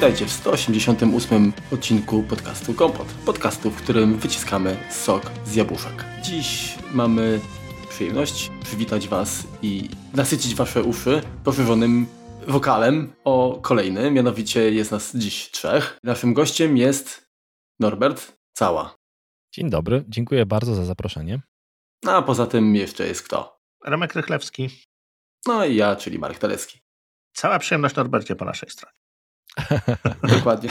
Witajcie w 188 odcinku podcastu Kompot. Podcastu, w którym wyciskamy sok z jabłuszek. Dziś mamy przyjemność przywitać Was i nasycić Wasze uszy poszerzonym wokalem o kolejny. Mianowicie jest nas dziś trzech. Naszym gościem jest Norbert Cała. Dzień dobry, dziękuję bardzo za zaproszenie. A poza tym jeszcze jest kto? Remek Rychlewski. No i ja, czyli Marek Telecki. Cała przyjemność Norbercie po naszej stronie. Dokładnie.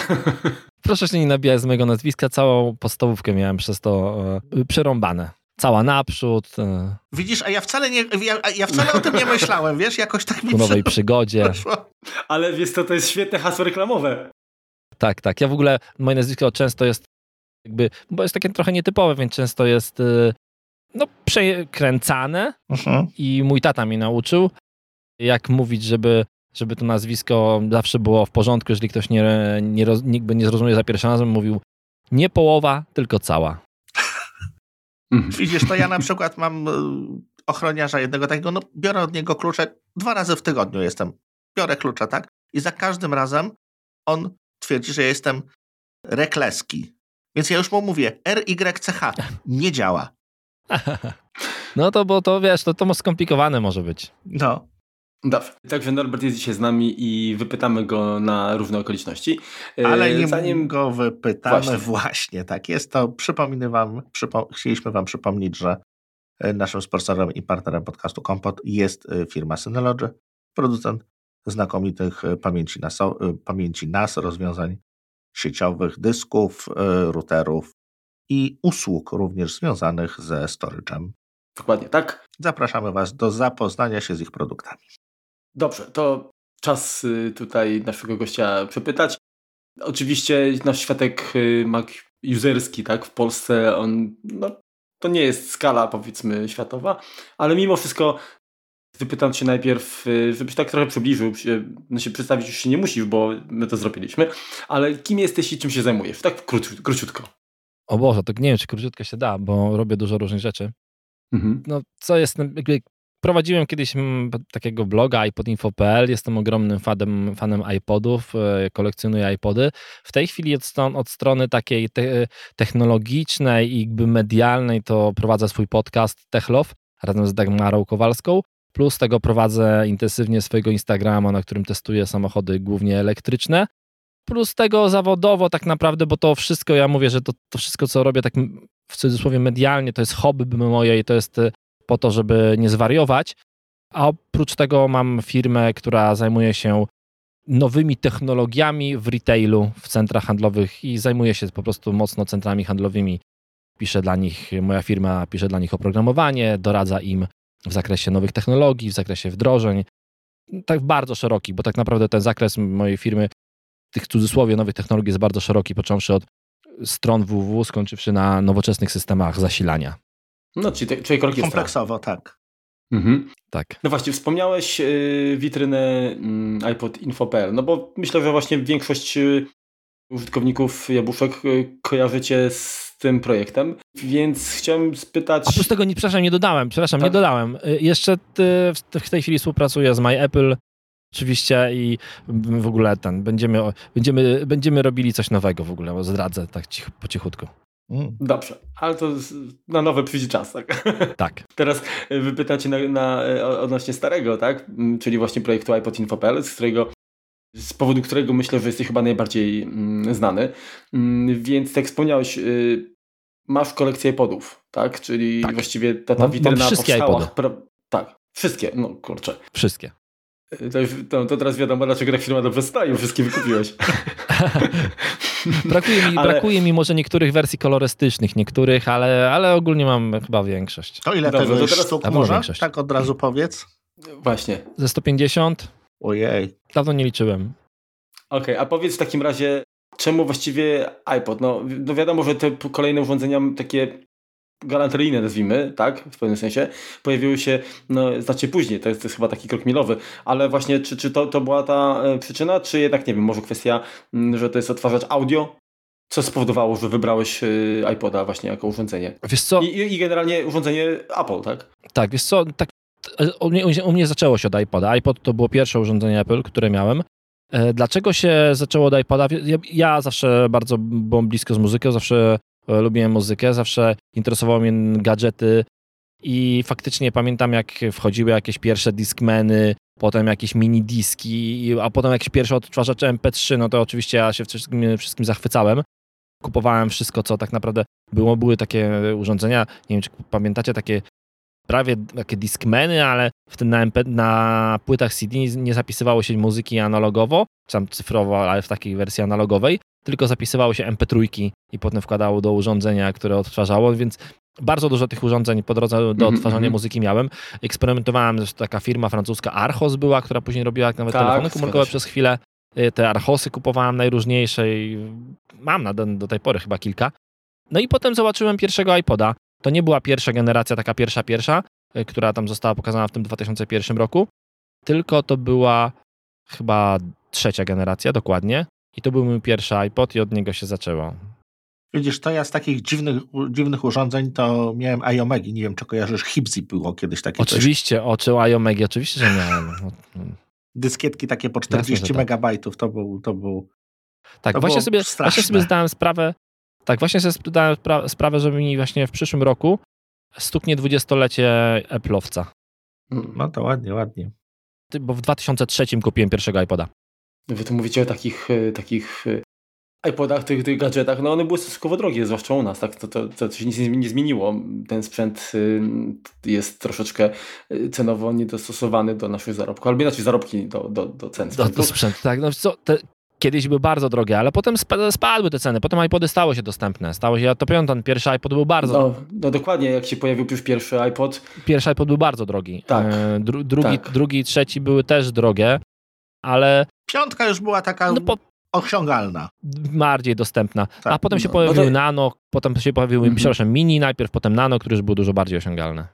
Proszę się nie nabijać z mojego nazwiska, całą podstawówkę miałem przez to e, przerąbane. Cała naprzód. E, Widzisz, a ja wcale nie, ja, ja wcale o tym nie myślałem, wiesz, jakoś tak mi nowej przygodzie. Ale wiesz co, to jest świetne hasło reklamowe. Tak, tak. Ja w ogóle, moje nazwisko często jest jakby, bo jest takie trochę nietypowe, więc często jest e, no, przekręcane Mhm. i mój tata mnie nauczył, jak mówić, żeby, żeby to nazwisko zawsze było w porządku, jeżeli ktoś nie, nie, roz, jakby nie zrozumie za pierwszym razem, mówił nie połowa, tylko cała. Widzisz, to ja na przykład mam y, ochroniarza jednego takiego, no biorę od niego klucze, dwa razy w tygodniu jestem, biorę klucze, tak? I za każdym razem on twierdzi, że jestem rekleski. Więc ja już mu mówię, RYCH nie działa. No to, bo to wiesz, to, to skomplikowane może być. No, Dobrze. Także Norbert jest dzisiaj z nami i wypytamy go na różne okoliczności. E, ale nie Zanim go wypytamy. Właśnie. Właśnie. tak jest to. Przypominam wam, przypo, chcieliśmy wam przypomnieć, że e, naszym sponsorem i partnerem podcastu Kompot jest e, firma Synology, producent znakomitych e, pamięci NAS, e, pamięci NAS, rozwiązań sieciowych, dysków, e, routerów i usług również związanych ze storage'em. Dokładnie tak. Zapraszamy was do zapoznania się z ich produktami. Dobrze, to czas y, tutaj naszego gościa przepytać. Oczywiście nasz światek y, Mac userski, tak, w Polsce on, no, to nie jest skala powiedzmy światowa, ale mimo wszystko wypytam cię najpierw, y, żebyś tak trochę przybliżył, się, no się przedstawić już się nie musisz, bo my to zrobiliśmy, ale kim jesteś i czym się zajmujesz? Tak króci- króciutko. O Boże, to nie wiem, czy króciutko się da, bo robię dużo różnych rzeczy. Mhm. No, co jest, jakby prowadziłem kiedyś mm, takiego bloga iPodinfo.pl, jestem ogromnym fanem, fanem iPodów, e, kolekcjonuję iPody. W tej chwili od, stron, od strony takiej te, technologicznej i jakby medialnej to prowadzę swój podcast Techlow razem z Dagmarą Kowalską. Plus tego prowadzę intensywnie swojego Instagrama, na którym testuję samochody głównie elektryczne. Plus tego zawodowo tak naprawdę, bo to wszystko, ja mówię, że to, to wszystko, co robię tak w cudzysłowie medialnie, to jest hobby moje i to jest y, po to, żeby nie zwariować. A oprócz tego mam firmę, która zajmuje się nowymi technologiami w retailu, w centrach handlowych i zajmuje się po prostu mocno centrami handlowymi. Piszę dla nich, moja firma pisze dla nich oprogramowanie, doradza im w zakresie nowych technologii, w zakresie wdrożeń. Tak bardzo szeroki, bo tak naprawdę ten zakres mojej firmy, tych cudzysłowie nowych technologii jest bardzo szeroki, począwszy od stron www, skończywszy na nowoczesnych systemach zasilania. No, czyli, te- czyli krok jest Kompleksowo, tak. Mhm. Tak. No właśnie, wspomniałeś y, witrynę y, iPod Info.pl, no bo myślę, że właśnie większość y, użytkowników Jabłuszek y, kojarzycie z tym projektem, więc chciałem spytać... A plus tego, nie, przepraszam, nie dodałem, przepraszam, Tak? nie dodałem. Jeszcze ty, w- w tej chwili współpracuję z MyApple oczywiście i w ogóle ten, będziemy, będziemy, będziemy robili coś nowego w ogóle, bo zdradzę tak cich, po cichutku. Mm. Dobrze, ale to na nowe przyjdzie czas, tak? Tak. Teraz y, wypytacie na, na, y, odnośnie starego, tak? Mm, Czyli właśnie projektu iPod Info.pl, z którego z powodu którego myślę, że jesteś chyba najbardziej mm, znany. Mm, Więc tak jak wspomniałeś, y, masz kolekcję iPodów, tak? Czyli Tak. właściwie ta, ta Mam- mam witryna wszystkie powstała... Pra... Tak, wszystkie, no kurczę. Wszystkie. To, już, to, to teraz wiadomo, dlaczego ta firma dobrze stoi, wszystkie wykupiłeś. brakuje, mi, Ale- brakuje mi może niektórych wersji kolorystycznych, niektórych, ale, ale ogólnie mam chyba większość. To ile Dobrze, tego to jest teraz- sztuk może? większość. Tak od razu powiedz. Właśnie. Ze 150? Ojej. Dawno nie liczyłem. Okej, a powiedz w takim razie, czemu właściwie iPod? No, no wiadomo, że te kolejne urządzenia takie galanteryjne nazwijmy, tak, w pewnym sensie, pojawiły się no, znacznie później, to jest, to jest chyba taki krok milowy, ale właśnie czy, czy to, to była ta e, przyczyna, czy jednak, nie wiem, może kwestia, m, że to jest odtwarzacz audio? Co spowodowało, że wybrałeś e, iPoda właśnie jako urządzenie? Wiesz co, I, i, generalnie urządzenie Apple, tak? tak, wiesz co, tak, u mnie, u mnie zaczęło się od iPoda. iPod to było pierwsze urządzenie Apple, które miałem. E, dlaczego się zaczęło od iPoda? Ja, ja zawsze bardzo byłem blisko z muzyką, zawsze e, lubiłem muzykę, zawsze interesowały mnie gadżety i faktycznie pamiętam, jak wchodziły jakieś pierwsze Discmany, potem jakieś mini diski, a potem jakieś pierwsze odtwarzacze MP3, no to oczywiście ja się wszystkim, wszystkim zachwycałem. Kupowałem wszystko, co tak naprawdę było. Były takie urządzenia, nie wiem, czy pamiętacie, takie prawie takie Discmany, ale w na, MP, na płytach CD nie zapisywało się muzyki analogowo, czy tam cyfrowo, ale w takiej wersji analogowej, tylko zapisywało się MP3 i potem wkładało do urządzenia, które odtwarzało, więc bardzo dużo tych urządzeń po drodze do mm -hmm. odtwarzania mhm. muzyki miałem. Eksperymentowałem, taka firma francuska Archos była, która później robiła nawet tak, telefony komórkowe przez chwilę. Y, te Archosy kupowałem najróżniejsze i mam na, do tej pory chyba kilka. No i potem zobaczyłem pierwszego iPoda. To nie była pierwsza generacja, taka pierwsza, pierwsza, y, która tam została pokazana w tym 2001 roku, tylko to była chyba trzecia generacja, dokładnie. I to był mój pierwszy iPod i od niego się zaczęło. Widzisz, to ja z takich dziwnych, dziwnych urządzeń to miałem iOmegi. Nie wiem, czy kojarzysz, Hipsy było kiedyś takie Oczywiście, coś. oczy iOmegi, oczywiście, że miałem. Dyskietki takie po 40 Jasne, megabajtów, to był, to był Tak, to właśnie, sobie, właśnie sobie zdałem sprawę, tak, właśnie sobie zdałem sprawę, że mi właśnie w przyszłym roku stuknie dwudziestolecie Apple'owca. No to ładnie, ładnie. Bo w 2003 kupiłem pierwszego iPoda. Wy tu mówicie o takich, e, takich e, iPodach, tych, tych gadżetach, no one były stosunkowo drogie, zwłaszcza u nas, tak? To, to, to się nic nie zmieniło. Ten sprzęt y, jest troszeczkę y, cenowo niedostosowany do naszych zarobków, albo inaczej zarobki do, do, do cen sprzętu. Do, do sprzęt, tak. No, co, te, kiedyś były bardzo drogie, ale potem spadły te ceny. Potem iPody stały się dostępne. Stało się, to ten pierwszy iPod był bardzo no, no dokładnie, jak się pojawił już pierwszy iPod. Pierwszy iPod był bardzo drogi. Tak. E, dru, drugi, tak. drugi i trzeci były też drogie, ale... Piątka już była taka... No, po, osiągalna. Bardziej dostępna. Tak, A potem się no, pojawił no to... nano, potem się pojawił, mm -hmm. przepraszam, mini najpierw, potem nano, który już był dużo bardziej osiągalny.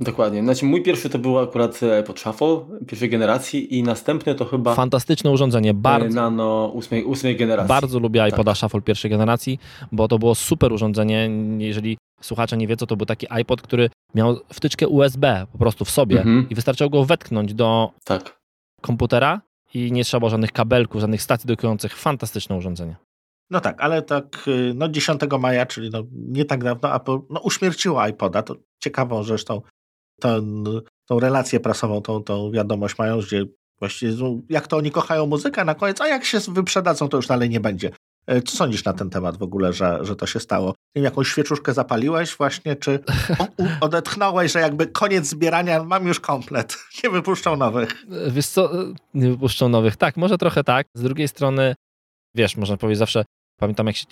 Dokładnie. Znaczy mój pierwszy to był akurat iPod Shuffle pierwszej generacji i następny to chyba... Fantastyczne urządzenie. Bardzo, nano ósmej, ósmej generacji. Bardzo lubię iPoda tak. Shuffle pierwszej generacji, bo to było super urządzenie. Jeżeli słuchacze nie wiedzą, to był taki iPod, który miał wtyczkę USB po prostu w sobie -hmm. i wystarczyło go wetknąć do tak. komputera i nie trzeba żadnych kabelków, żadnych stacji dokujących. Fantastyczne urządzenie. No tak, ale tak y, no 10 maja, czyli no nie tak dawno Apple no, uśmierciło iPoda. To ciekawą zresztą ten, tą relację prasową, tą, tą wiadomość mają, gdzie właściwie no, jak to oni kochają muzykę na koniec, a jak się wyprzedadzą, to już dalej nie będzie. E, co sądzisz na ten temat w ogóle, że, że to się stało? Jakąś świeczuszkę zapaliłeś właśnie, czy odetchnąłeś, że jakby koniec zbierania, mam już komplet, nie wypuszczą nowych? E, wiesz co, e, nie wypuszczą nowych. Tak, może trochę tak. Z drugiej strony, wiesz, można powiedzieć zawsze, pamiętam jak się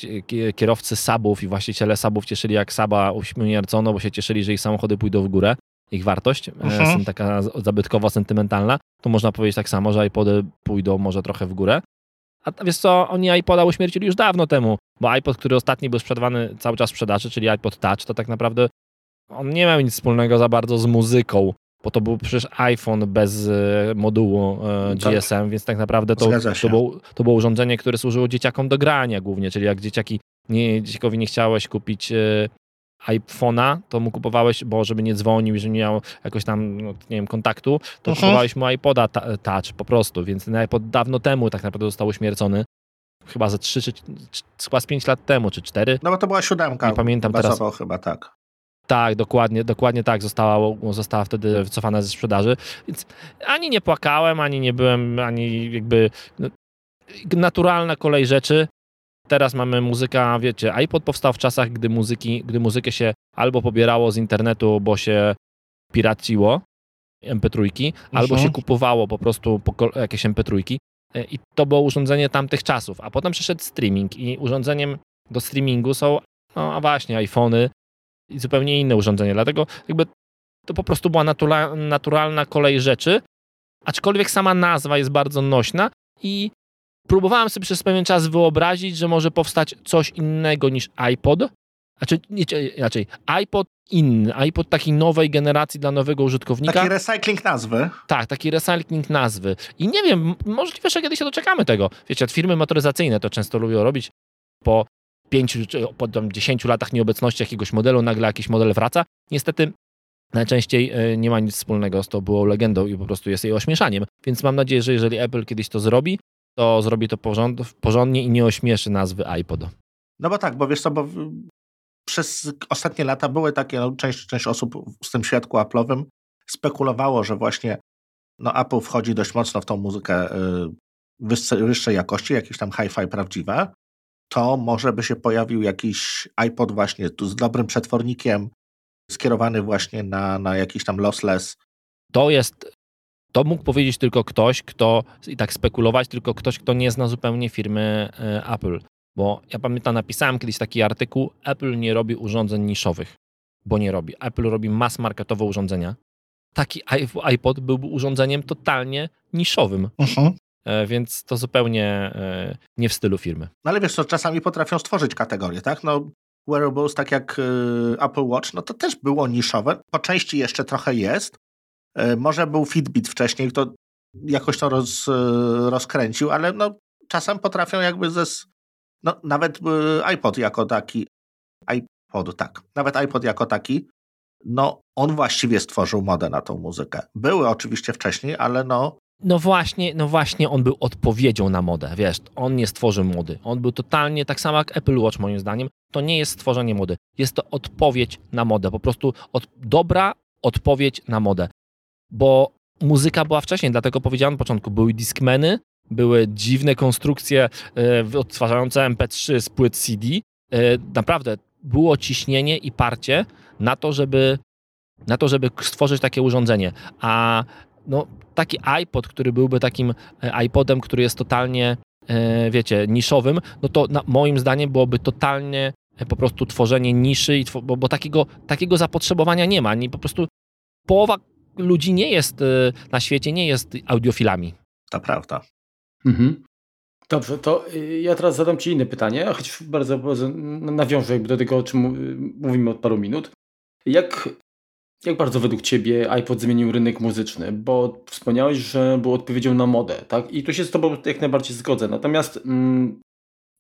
kierowcy sabów i właściciele sabów cieszyli, jak saba uśmiercono, bo się cieszyli, że ich samochody pójdą w górę ich wartość, mhm. taka zabytkowo sentymentalna, to można powiedzieć tak samo, że iPody pójdą może trochę w górę. A wiesz co, oni iPoda uśmiercili już dawno temu, bo iPod, który ostatni był sprzedawany cały czas w sprzedaży, czyli iPod Touch, to tak naprawdę on nie miał nic wspólnego za bardzo z muzyką, bo to był przecież iPhone bez e, modułu e, GSM, tak. więc tak naprawdę to, to, było, to było urządzenie, które służyło dzieciakom do grania głównie, czyli jak dzieciaki nie, dziecikowi nie chciałeś kupić e, iPhone'a, to mu kupowałeś, bo żeby nie dzwonił i że nie miał jakoś tam, no, nie wiem, kontaktu, to uh-huh. kupowałeś mu iPoda Touch po prostu, więc ten iPod dawno temu tak naprawdę został uśmiercony. Chyba ze 3 czy, chyba z 5 lat temu, czy 4. No bo to była siódemka. Nie pamiętam teraz. chyba, tak. Tak, dokładnie, dokładnie tak. Została, została wtedy wycofana ze sprzedaży. Więc ani nie płakałem, ani nie byłem, ani jakby no, naturalna kolej rzeczy. Teraz mamy muzyka, wiecie, iPod powstał w czasach, gdy, muzyki, gdy muzykę się albo pobierało z internetu, bo się piraciło MP3, albo się kupowało po prostu jakieś MP3. E, I to było urządzenie tamtych czasów. A potem przyszedł streaming i urządzeniem do streamingu są, no a właśnie, iPhony i zupełnie inne urządzenia. Dlatego jakby to po prostu była natura naturalna kolej rzeczy, aczkolwiek sama nazwa jest bardzo nośna i próbowałem sobie przez pewien czas wyobrazić, że może powstać coś innego niż iPod. Znaczy, nie, raczej iPod inny, iPod takiej nowej generacji dla nowego użytkownika. Taki recycling nazwy. Tak, taki recycling nazwy. I nie wiem, możliwe, że kiedyś się doczekamy tego. Wiecie, firmy motoryzacyjne to często lubią robić po pięciu, czy po tam, dziesięciu latach nieobecności jakiegoś modelu, nagle jakiś model wraca. Niestety najczęściej e, nie ma nic wspólnego z to było legendą i po prostu jest jej ośmieszaniem. Więc mam nadzieję, że jeżeli Apple kiedyś to zrobi, to zrobi to porząd, porządnie i nie ośmieszy nazwy iPod. No bo tak, bo wiesz co, bo przez ostatnie lata były takie, no, część, część osób z tym świadku Apple'owym spekulowało, że właśnie no, Apple wchodzi dość mocno w tą muzykę y, wyższej jakości, jakieś tam hi-fi prawdziwe, to może by się pojawił jakiś iPod właśnie z dobrym przetwornikiem, skierowany właśnie na, na jakiś tam lossless. To jest, to mógł powiedzieć tylko ktoś, kto, i tak spekulować, tylko ktoś, kto nie zna zupełnie firmy y, Apple. Bo ja pamiętam, napisałem kiedyś taki artykuł, Apple nie robi urządzeń niszowych, bo nie robi. Apple robi mass marketowe urządzenia. Taki iPod byłby urządzeniem totalnie niszowym. Uh mhm. -huh. E, więc to zupełnie e, nie w stylu firmy. No ale wiesz co, czasami potrafią stworzyć kategorię, tak? No wearables, tak jak e, Apple Watch, no to też było niszowe. Po części jeszcze trochę jest. Może był Fitbit wcześniej, to jakoś to roz, rozkręcił, ale no czasem potrafią jakby ze... No nawet iPod jako taki, iPod, tak, nawet iPod jako taki, no on właściwie stworzył modę na tą muzykę. Były oczywiście wcześniej, ale no no właśnie, no właśnie on był odpowiedzią na modę, wiesz, on nie stworzył mody. On był totalnie, tak samo jak Apple Watch moim zdaniem, to nie jest stworzenie mody. Jest to odpowiedź na modę, po prostu od, dobra odpowiedź na modę. Bo muzyka była wcześniej, dlatego powiedziałem na początku, były Discmany, były dziwne konstrukcje e, odtwarzające MP3 z płyt CD. E, naprawdę było ciśnienie i parcie na to, żeby na to, żeby stworzyć takie urządzenie. A no, taki iPod, który byłby takim e, iPodem, który jest totalnie, wiecie, niszowym, no to na, moim zdaniem byłoby totalnie po prostu tworzenie niszy, bo, bo takiego, takiego zapotrzebowania nie ma. Nie, po prostu połowa ludzi nie jest na świecie, nie jest audiofilami. To prawda. Mhm. Dobrze, to y, ja teraz zadam Ci inne pytanie, choć bardzo, bardzo nawiążę jakby do tego, o czym mówimy od paru minut. Jak jak bardzo według Ciebie iPod zmienił rynek muzyczny? Bo wspomniałeś, że był odpowiedzią na modę, tak? I tu się z Tobą jak najbardziej zgodzę. Natomiast mm,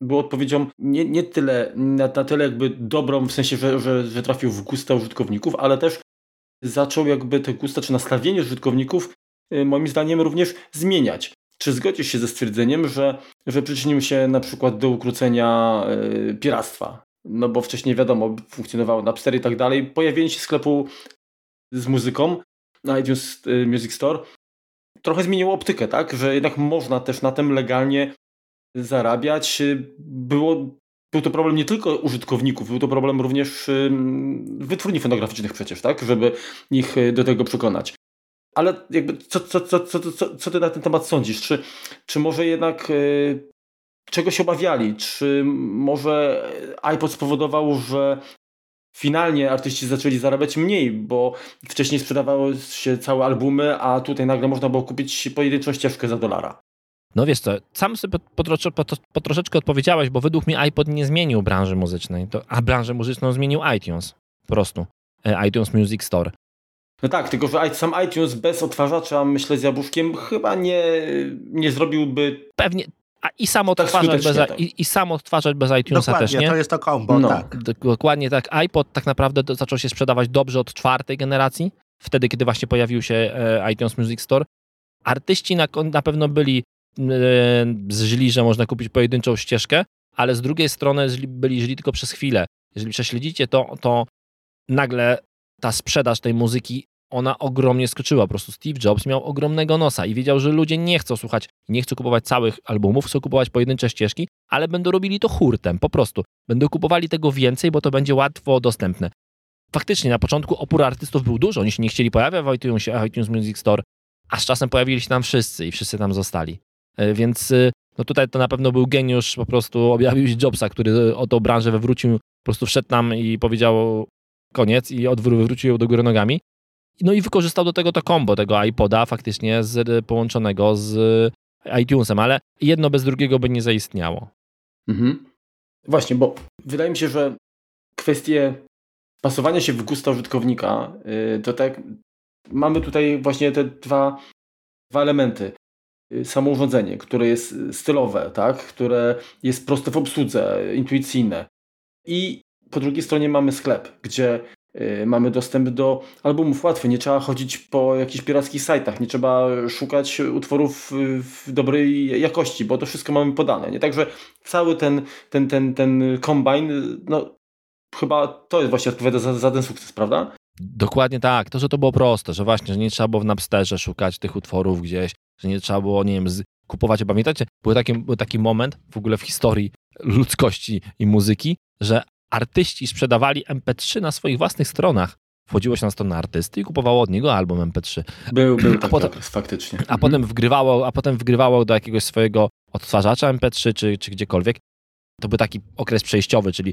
był odpowiedzią nie, nie tyle, na, na tyle jakby dobrą, w sensie, że, że, że trafił w gusta użytkowników, ale też zaczął jakby te gusta czy nastawienie użytkowników y, moim zdaniem również zmieniać. Czy zgodzisz się ze stwierdzeniem, że, że przyczynił się na przykład do ukrócenia y, piractwa? No bo wcześniej wiadomo, funkcjonowało Napster i tak dalej. Pojawienie się sklepu z muzyką na iTunes y, Music Store trochę zmieniło optykę, tak? Że jednak można też na tym legalnie zarabiać. Było, był to problem nie tylko użytkowników, był to problem również wytwórni fonograficznych przecież, tak? Żeby ich y, do tego przekonać. Ale jakby co, co, co, co, co, co ty na ten temat sądzisz? Czy, czy może jednak y, czego się obawiali? Czy może iPod spowodował, że finalnie artyści zaczęli zarabiać mniej, bo wcześniej sprzedawało się całe albumy, a tutaj nagle można było kupić pojedynczą ścieżkę za dolara. No wiesz co, sam sobie po, po, po, po troszeczkę odpowiedziałeś, bo według mnie iPod nie zmienił branży muzycznej, to, a branżę muzyczną zmienił iTunes, po prostu. E, iTunes Music Store. No tak, tylko że sam iTunes bez odtwarzacza, myślę, z jabłuszkiem chyba nie, nie zrobiłby... Pewnie, a i sam tak odtwarzać, bez, tak. i, i sam odtwarzać bez iTunesa Dokładnie, też, nie? to jest to combo, no. tak. Dokładnie tak. iPod tak naprawdę zaczął się sprzedawać dobrze od czwartej generacji, wtedy, kiedy właśnie pojawił się e, iTunes Music Store. Artyści na, na pewno byli źli, że można kupić pojedynczą ścieżkę, ale z drugiej strony byli źli tylko przez chwilę. Jeżeli prześledzicie to, to nagle ta sprzedaż tej muzyki ona ogromnie skoczyła. Po prostu Steve Jobs miał ogromnego nosa i wiedział, że ludzie nie chcą słuchać, nie chcą kupować całych albumów, chcą kupować pojedyncze ścieżki, ale będą robili to hurtem, po prostu. Będą kupowali tego więcej, bo to będzie łatwo dostępne. Faktycznie na początku opór artystów był dużo, oni się nie chcieli pojawiać w iTunes Music Store, a z czasem pojawili się tam wszyscy i wszyscy tam zostali. E, więc e, no tutaj to na pewno był geniusz, po prostu objawił się Jobsa, który o tą branżę wywrócił, po prostu wszedł tam i powiedział koniec i odwrócił ją do góry nogami. No i wykorzystał do tego to combo, tego iPoda faktycznie z, połączonego z iTunesem, ale jedno bez drugiego by nie zaistniało. Mhm. Właśnie, bo wydaje mi się, że kwestie pasowania się w gusta użytkownika, to tak mamy tutaj właśnie te dwa, dwa elementy. Yy, samo urządzenie, które jest stylowe, tak? które jest proste w obsłudze, intuicyjne. I po drugiej stronie mamy sklep, gdzie Y, mamy dostęp do albumów łatwy, nie trzeba chodzić po jakichś pirackich sajtach, nie trzeba szukać utworów w dobrej jakości, bo to wszystko mamy podane. Nie? Także cały ten, ten, ten, ten kombine, no chyba to jest właśnie odpowiada za, za ten sukces, prawda? Dokładnie tak. To, że to było proste, że właśnie, że nie trzeba było w Napsterze szukać tych utworów gdzieś, że nie trzeba było, nie wiem, kupować. Pamiętacie, był taki, był taki moment w ogóle w historii ludzkości i muzyki, że artyści sprzedawali MP3 na swoich własnych stronach. Wchodziło się na stronę artysty i kupowało od niego album MP3. Był, był, a tak, potem, tak, faktycznie. A mhm. potem wgrywało, a potem wgrywało do jakiegoś swojego odtwarzacza MP3 czy, czy gdziekolwiek. To był taki okres przejściowy, czyli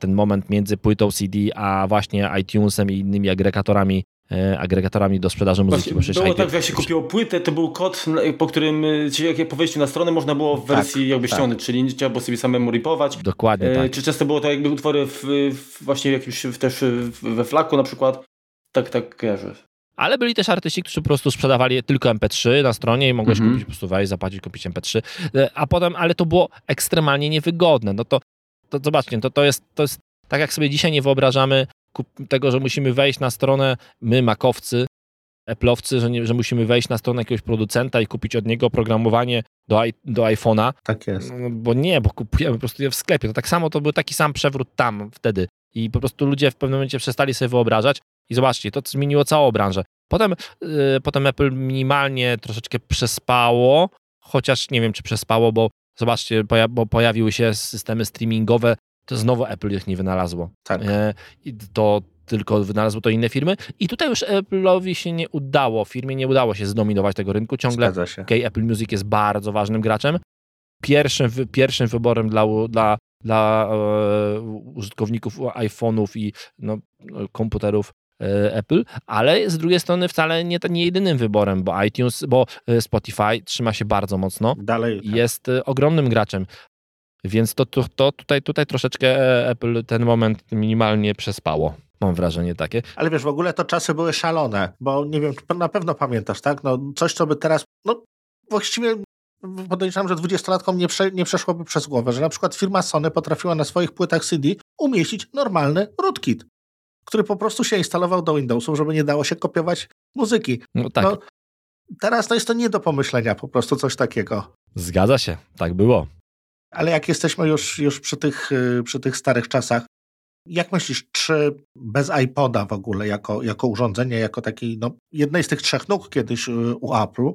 ten moment między płytą CD a właśnie iTunesem i innymi agregatorami agregatorami do sprzedaży muzyki. Właśnie, było tak, że jak się kupiło płytę, to był kod, po którym e, jak po wejściu na stronę można było w tak, wersji tak, jakby tak. ściągnąć, czyli nie trzeba było sobie samemu ripować. Dokładnie e, tak. Czy często było to jakby utwory w, w właśnie jakimś też we flaku na przykład. Tak, tak kojarzę. Ale byli też artyści, którzy po prostu sprzedawali tylko MP3 na stronie i mogłeś mm -hmm. kupić po prostu wejść, zapłacić, kupić MP3. A potem, ale to było ekstremalnie niewygodne. No to, to zobaczcie, to, to, jest, to jest tak jak sobie dzisiaj nie wyobrażamy tego, że musimy wejść na stronę, my makowcy, Apple'owcy, że, nie, że musimy wejść na stronę jakiegoś producenta i kupić od niego oprogramowanie do, do iPhone'a. Tak jest. No, bo nie, bo kupujemy po prostu je w sklepie. To tak samo, to był taki sam przewrót tam wtedy. I po prostu ludzie w pewnym momencie przestali sobie wyobrażać i zobaczcie, to zmieniło całą branżę. Potem, yy, potem Apple minimalnie troszeczkę przespało, chociaż nie wiem, czy przespało, bo zobaczcie, poja bo pojawiły się systemy streamingowe, to znowu Apple ich nie wynalazło. Tak. E, to tylko wynalazło to inne firmy. I tutaj już Apple'owi się nie udało, firmie nie udało się zdominować tego rynku. Ciągle okay, Apple Music jest bardzo ważnym graczem. Pierwszym, pierwszym wyborem dla, dla, dla e, użytkowników iPhone'ów i no, komputerów e, Apple, ale z drugiej strony wcale nie, nie jedynym wyborem, bo iTunes, bo e, Spotify trzyma się bardzo mocno. Dalej. Tak. Jest ogromnym graczem. Więc to, to, to tutaj, tutaj troszeczkę e, Apple ten moment minimalnie przespało. Mam wrażenie takie. Ale wiesz, w ogóle to czasy były szalone, bo nie wiem, na pewno pamiętasz, tak? No coś, co by teraz, no właściwie podejrzewam, że dwudziestolatkom nie, prze, nie przeszłoby przez głowę, że na przykład firma Sony potrafiła na swoich płytach CD umieścić normalny rootkit, który po prostu się instalował do Windowsów, żeby nie dało się kopiować muzyki. No tak. No, teraz to jest to nie do pomyślenia, po prostu coś takiego. Zgadza się, tak było. Ale jak jesteśmy już, już przy, tych, y, przy tych starych czasach, jak myślisz, czy bez iPoda w ogóle, jako, jako urządzenia, jako takiej no, jednej z tych trzech nóg kiedyś y, u Apple,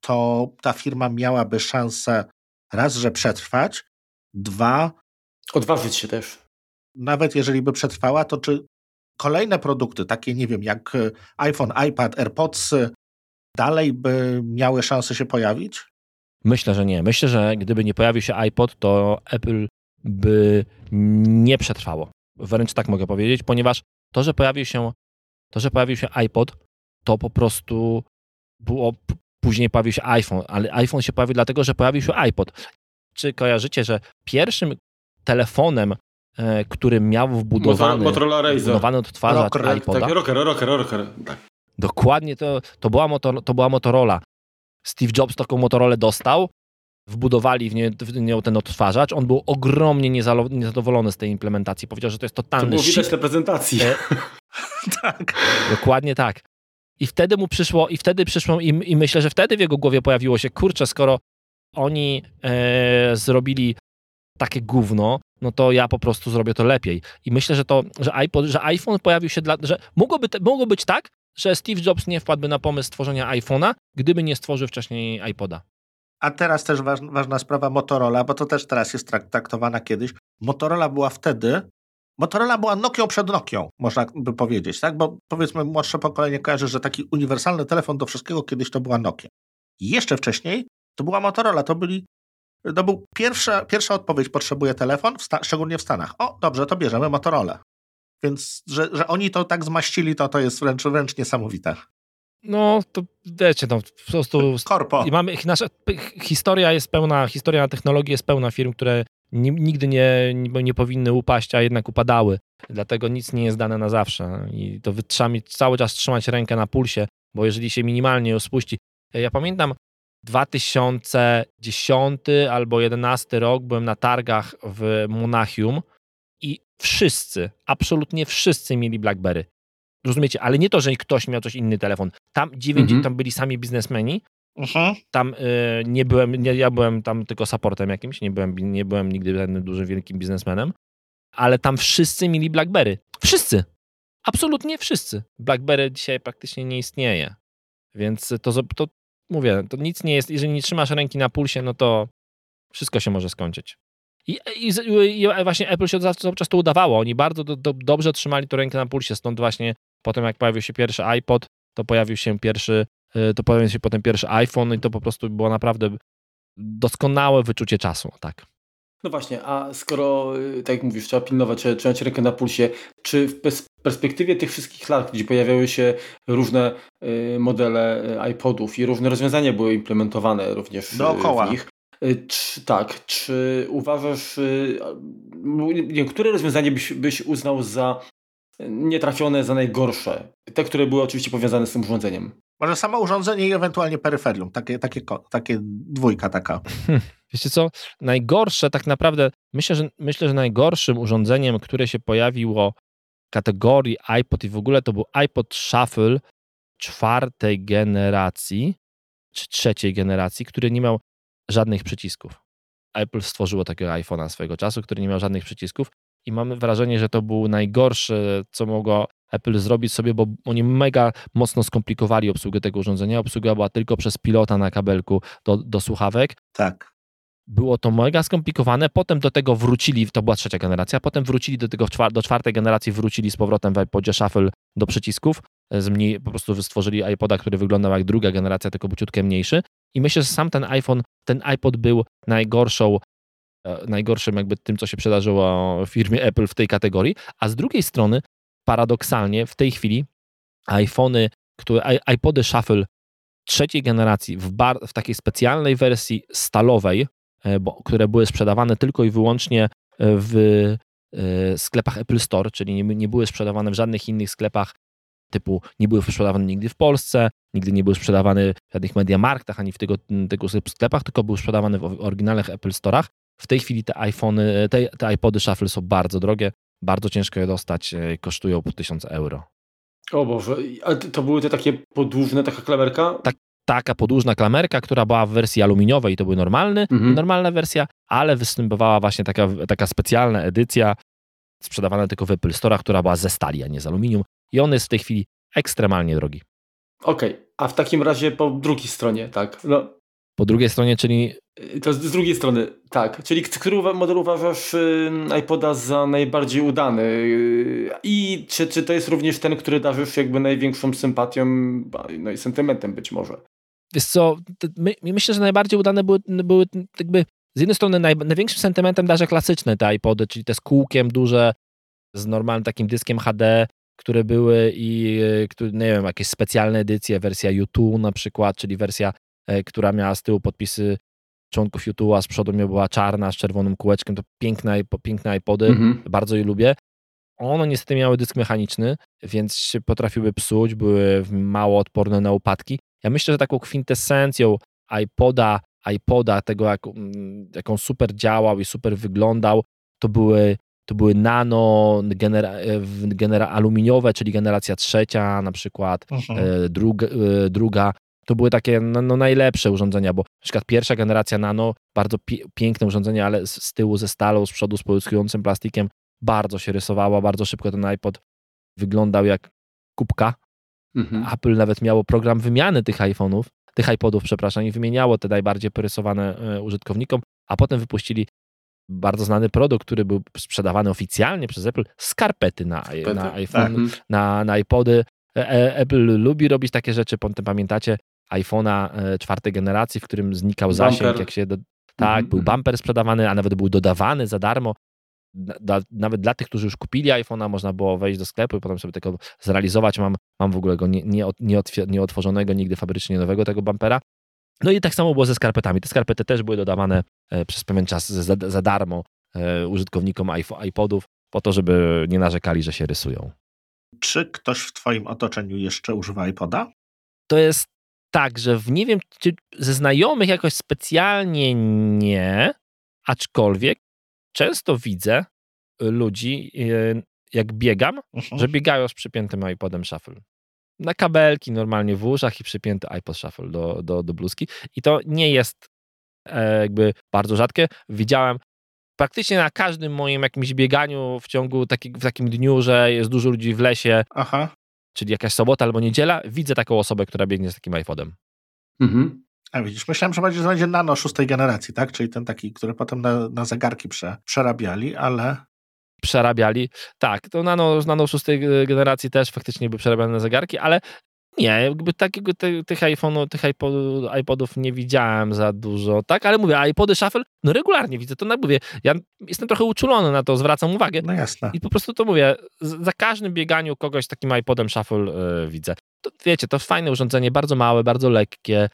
to ta firma miałaby szansę raz, że przetrwać, dwa... Odważyć się też. Nawet jeżeli by przetrwała, to czy kolejne produkty, takie nie wiem, jak y, iPhone, iPad, AirPods, dalej by miały szansę się pojawić? Myślę, że nie. Myślę, że gdyby nie pojawił się iPod, to Apple by nie przetrwało. Wręcz tak mogę powiedzieć, ponieważ to, że pojawił się, to, że pojawił się iPod, to po prostu było. Później pojawił się iPhone, ale iPhone się pojawił dlatego, że pojawił się iPod. Czy kojarzycie, że pierwszym telefonem, e, który miał wbudowany, Motorola wbudowany odtwarzacz rocker, iPoda. Tak, rocker, rocker, rocker. Tak. Dokładnie to, to, była motor, to była Motorola. Steve Jobs taką Motorola dostał, wbudowali w, nie, w nią ten odtwarzacz. On był ogromnie niezadowolony z tej implementacji. Powiedział, że to jest totalny To było widać na prezentacji. E... tak. Dokładnie tak. I wtedy mu przyszło, i wtedy przyszło, i, i myślę, że wtedy w jego głowie pojawiło się, kurczę, skoro oni e, zrobili takie gówno, no to ja po prostu zrobię to lepiej. I myślę, że to, że, iPod, że iPhone pojawił się dla, że mogłoby, te, mogło być tak, że Steve Jobs nie wpadłby na pomysł stworzenia iPhone'a, gdyby nie stworzył wcześniej iPoda. A teraz też ważna, ważna sprawa Motorola, bo to też teraz jest traktowana kiedyś. Motorola była wtedy, Motorola była Nokią przed Nokią, można by powiedzieć, tak? Bo powiedzmy młodsze pokolenie kojarzy, że taki uniwersalny telefon do wszystkiego kiedyś to była Nokia. Jeszcze wcześniej to była Motorola, to byli to był pierwsza, pierwsza odpowiedź, potrzebuje telefon, w szczególnie w Stanach. O, dobrze, to bierzemy Motorola. Więc, że, że oni to tak zmaścili, to to jest wręcz, wręcz niesamowite. No, to wiecie, no, po prostu... Korpo. Mamy, nasza historia jest pełna, historia technologii jest pełna firm, które nigdy nie, nie, powinny upaść, a jednak upadały. Dlatego nic nie jest dane na zawsze. I to trzeba cały czas trzymać rękę na pulsie, bo jeżeli się minimalnie ją spuści... Ja pamiętam 2010 albo 2011 rok, byłem na targach w Monachium wszyscy, absolutnie wszyscy mieli BlackBerry. Rozumiecie? Ale nie to, że ktoś miał coś inny telefon. Tam, 90, mhm. tam byli sami biznesmeni. Mhm. Tam y, nie byłem, nie, ja byłem tam tylko supportem jakimś, nie byłem, nie byłem nigdy żadnym dużym, wielkim biznesmenem, ale tam wszyscy mieli BlackBerry. Wszyscy. Absolutnie wszyscy. BlackBerry dzisiaj praktycznie nie istnieje. Więc to, to mówię, to nic nie jest, jeżeli nie trzymasz ręki na pulsie, no to wszystko się może skończyć. I, i, i właśnie Apple się cały czas to udawało. Oni bardzo do, do, dobrze trzymali to rękę na pulsie, stąd właśnie potem jak pojawił się pierwszy iPod, to pojawił się pierwszy, y, to pojawił się potem pierwszy iPhone i to po prostu było naprawdę doskonałe wyczucie czasu, tak. No właśnie, a skoro, y, tak jak mówisz, trzeba pilnować, trzymać rękę na pulsie, czy w perspektywie tych wszystkich lat, gdzie pojawiały się różne y, modele iPodów i różne rozwiązania były implementowane również Dookoła. w nich, czy, tak, czy uważasz, nie, które rozwiązanie byś, byś uznał za nietrafione, za najgorsze? Te, które były oczywiście powiązane z tym urządzeniem. Może samo urządzenie i ewentualnie peryferium, takie, takie, takie dwójka taka. Hmm. Wiecie co, najgorsze tak naprawdę, myślę że, myślę, że najgorszym urządzeniem, które się pojawiło w kategorii iPod i w ogóle to był iPod Shuffle czwartej generacji, czy trzeciej generacji, który nie miał żadnych przycisków. Apple stworzyło takiego iPhone'a swojego czasu, który nie miał żadnych przycisków i mamy wrażenie, że to był najgorsze, co mogło Apple zrobić sobie, bo oni mega mocno skomplikowali obsługę tego urządzenia. Obsługa była tylko przez pilota na kabelku do, do słuchawek. Tak. Było to mega skomplikowane, potem do tego wrócili, to była trzecia generacja, potem wrócili do tego, do czwartej generacji wrócili z powrotem w iPodzie Shuffle do przycisków, zmniej, po prostu stworzyli iPoda, który wyglądał jak druga generacja, tylko ciutkę mniejszy i myślę, że sam ten iPhone, ten iPod był najgorszą e, najgorszym jakby tym, co się przydarzyło w firmie Apple w tej kategorii, a z drugiej strony paradoksalnie w tej chwili iPhony, które, iPody Shuffle trzeciej generacji w, bar, w takiej specjalnej wersji stalowej, e, bo, które były sprzedawane tylko i wyłącznie w e, sklepach Apple Store, czyli nie, nie były sprzedawane w żadnych innych sklepach typu nie były sprzedawane nigdy w Polsce, nigdy nie były sprzedawane w żadnych Mediamarktach ani w tego, tego sklepach, tylko były sprzedawane w oryginalnych Apple Store'ach. W tej chwili te iPhony, te, te iPody Shuffle są bardzo drogie, bardzo ciężko je dostać, e, kosztują po 1000 euro. O Boże, a to były te takie podłużne, taka klamerka? Tak, taka podłużna klamerka, która była w wersji aluminiowej, to była normalny, mhm. normalna wersja, ale występowała właśnie taka, taka specjalna edycja, sprzedawana tylko w Apple Store, która była ze stali, a nie z aluminium i on jest w tej chwili ekstremalnie drogi. Okej, okay. a w takim razie po drugiej stronie, tak? No. Po drugiej stronie, czyli... To z drugiej strony, tak. Czyli który model uważasz iPoda za najbardziej udany? I czy, czy to jest również ten, który darzysz jakby największą sympatią no i sentymentem być może? Wiesz co, my, myślę, że najbardziej udane były, były jakby z jednej strony naj, największym sentymentem darzę klasyczne te iPody, czyli te z kółkiem duże, z normalnym takim dyskiem HD, które były i e, nie wiem, jakieś specjalne edycje, wersja YouTube na przykład, czyli wersja, e, która miała z tyłu podpisy członków YouTube, a z przodu miała była czarna z czerwonym kółeczkiem, to piękne, piękne iPody, mhm. bardzo je lubię. One niestety miały dysk mechaniczny, więc się potrafiły psuć, były mało odporne na upadki. Ja myślę, że taką kwintesencją iPoda, iPoda, tego jak, mm, jak on super działał i super wyglądał, to były to były nano, genera, genera aluminiowe, czyli generacja trzecia na przykład, mhm. e, druga, e, druga. To były takie no, no, najlepsze urządzenia, bo na przykład pierwsza generacja nano, bardzo piękne urządzenie, ale z, z tyłu ze stalą, z przodu z połyskującym plastikiem, bardzo się rysowała, bardzo szybko ten iPod wyglądał jak kubka. Mhm. Apple nawet miało program wymiany tych iPhone'ów, tych iPodów, przepraszam, i wymieniało te najbardziej porysowane e, użytkownikom, a potem wypuścili bardzo znany produkt, który był sprzedawany oficjalnie przez Apple, skarpety na, na iPhone, tak. na, na iPody. E, e, Apple lubi robić takie rzeczy, potem pamiętacie iPhone'a e, czwartej generacji, w którym znikał zasięg, bumper. jak się... Do... Tak, mm -hmm. był mhm. bumper sprzedawany, a nawet był dodawany za darmo. Dla, nawet dla tych, którzy już kupili iPhone'a, można było wejść do sklepu i potem sobie tego zrealizować. Mam, mam w ogóle go nie, nie, nie, nie otworzonego nigdy fabrycznie nowego tego bumpera. No i tak samo było ze skarpetami. Te skarpety też były dodawane e, przez pewien czas za, za darmo e, użytkownikom iPodów, po to, żeby nie narzekali, że się rysują. Czy ktoś w Twoim otoczeniu jeszcze używa iPoda? To jest tak, że w, nie wiem, czy ze znajomych jakoś specjalnie nie, aczkolwiek często widzę, ludzi, e, jak biegam, mhm. że biegają z przypiętym iPodem Shuffle. Na kabelki normalnie w uszach i przypięty iPod Shuffle do, do, do bluzki. I to nie jest e, jakby bardzo rzadkie. Widziałem praktycznie na każdym moim jakimś bieganiu w ciągu taki, w takim dniu, że jest dużo ludzi w lesie, Aha. czyli jakaś sobota albo niedziela, widzę taką osobę, która biegnie z takim iPodem. Mhm. A widzisz, myślałem, że będzie, będzie nano szóstej generacji, tak? Czyli ten taki, który potem na, na zegarki prze, przerabiali, ale przerabiali. Tak, to nano, nano szóstej generacji też faktycznie były przerabiane na zegarki, ale nie, jakby takiego te, tych iPhone'ów, tych iPodów, iPodów nie widziałem za dużo, tak? Ale mówię, iPody Shuffle, no regularnie widzę to, no mówię, ja jestem trochę uczulony na to, zwracam uwagę. No jasne. I po prostu to mówię, za każdym bieganiu kogoś takim iPodem Shuffle yy, widzę. To, wiecie, to fajne urządzenie, bardzo małe, bardzo lekkie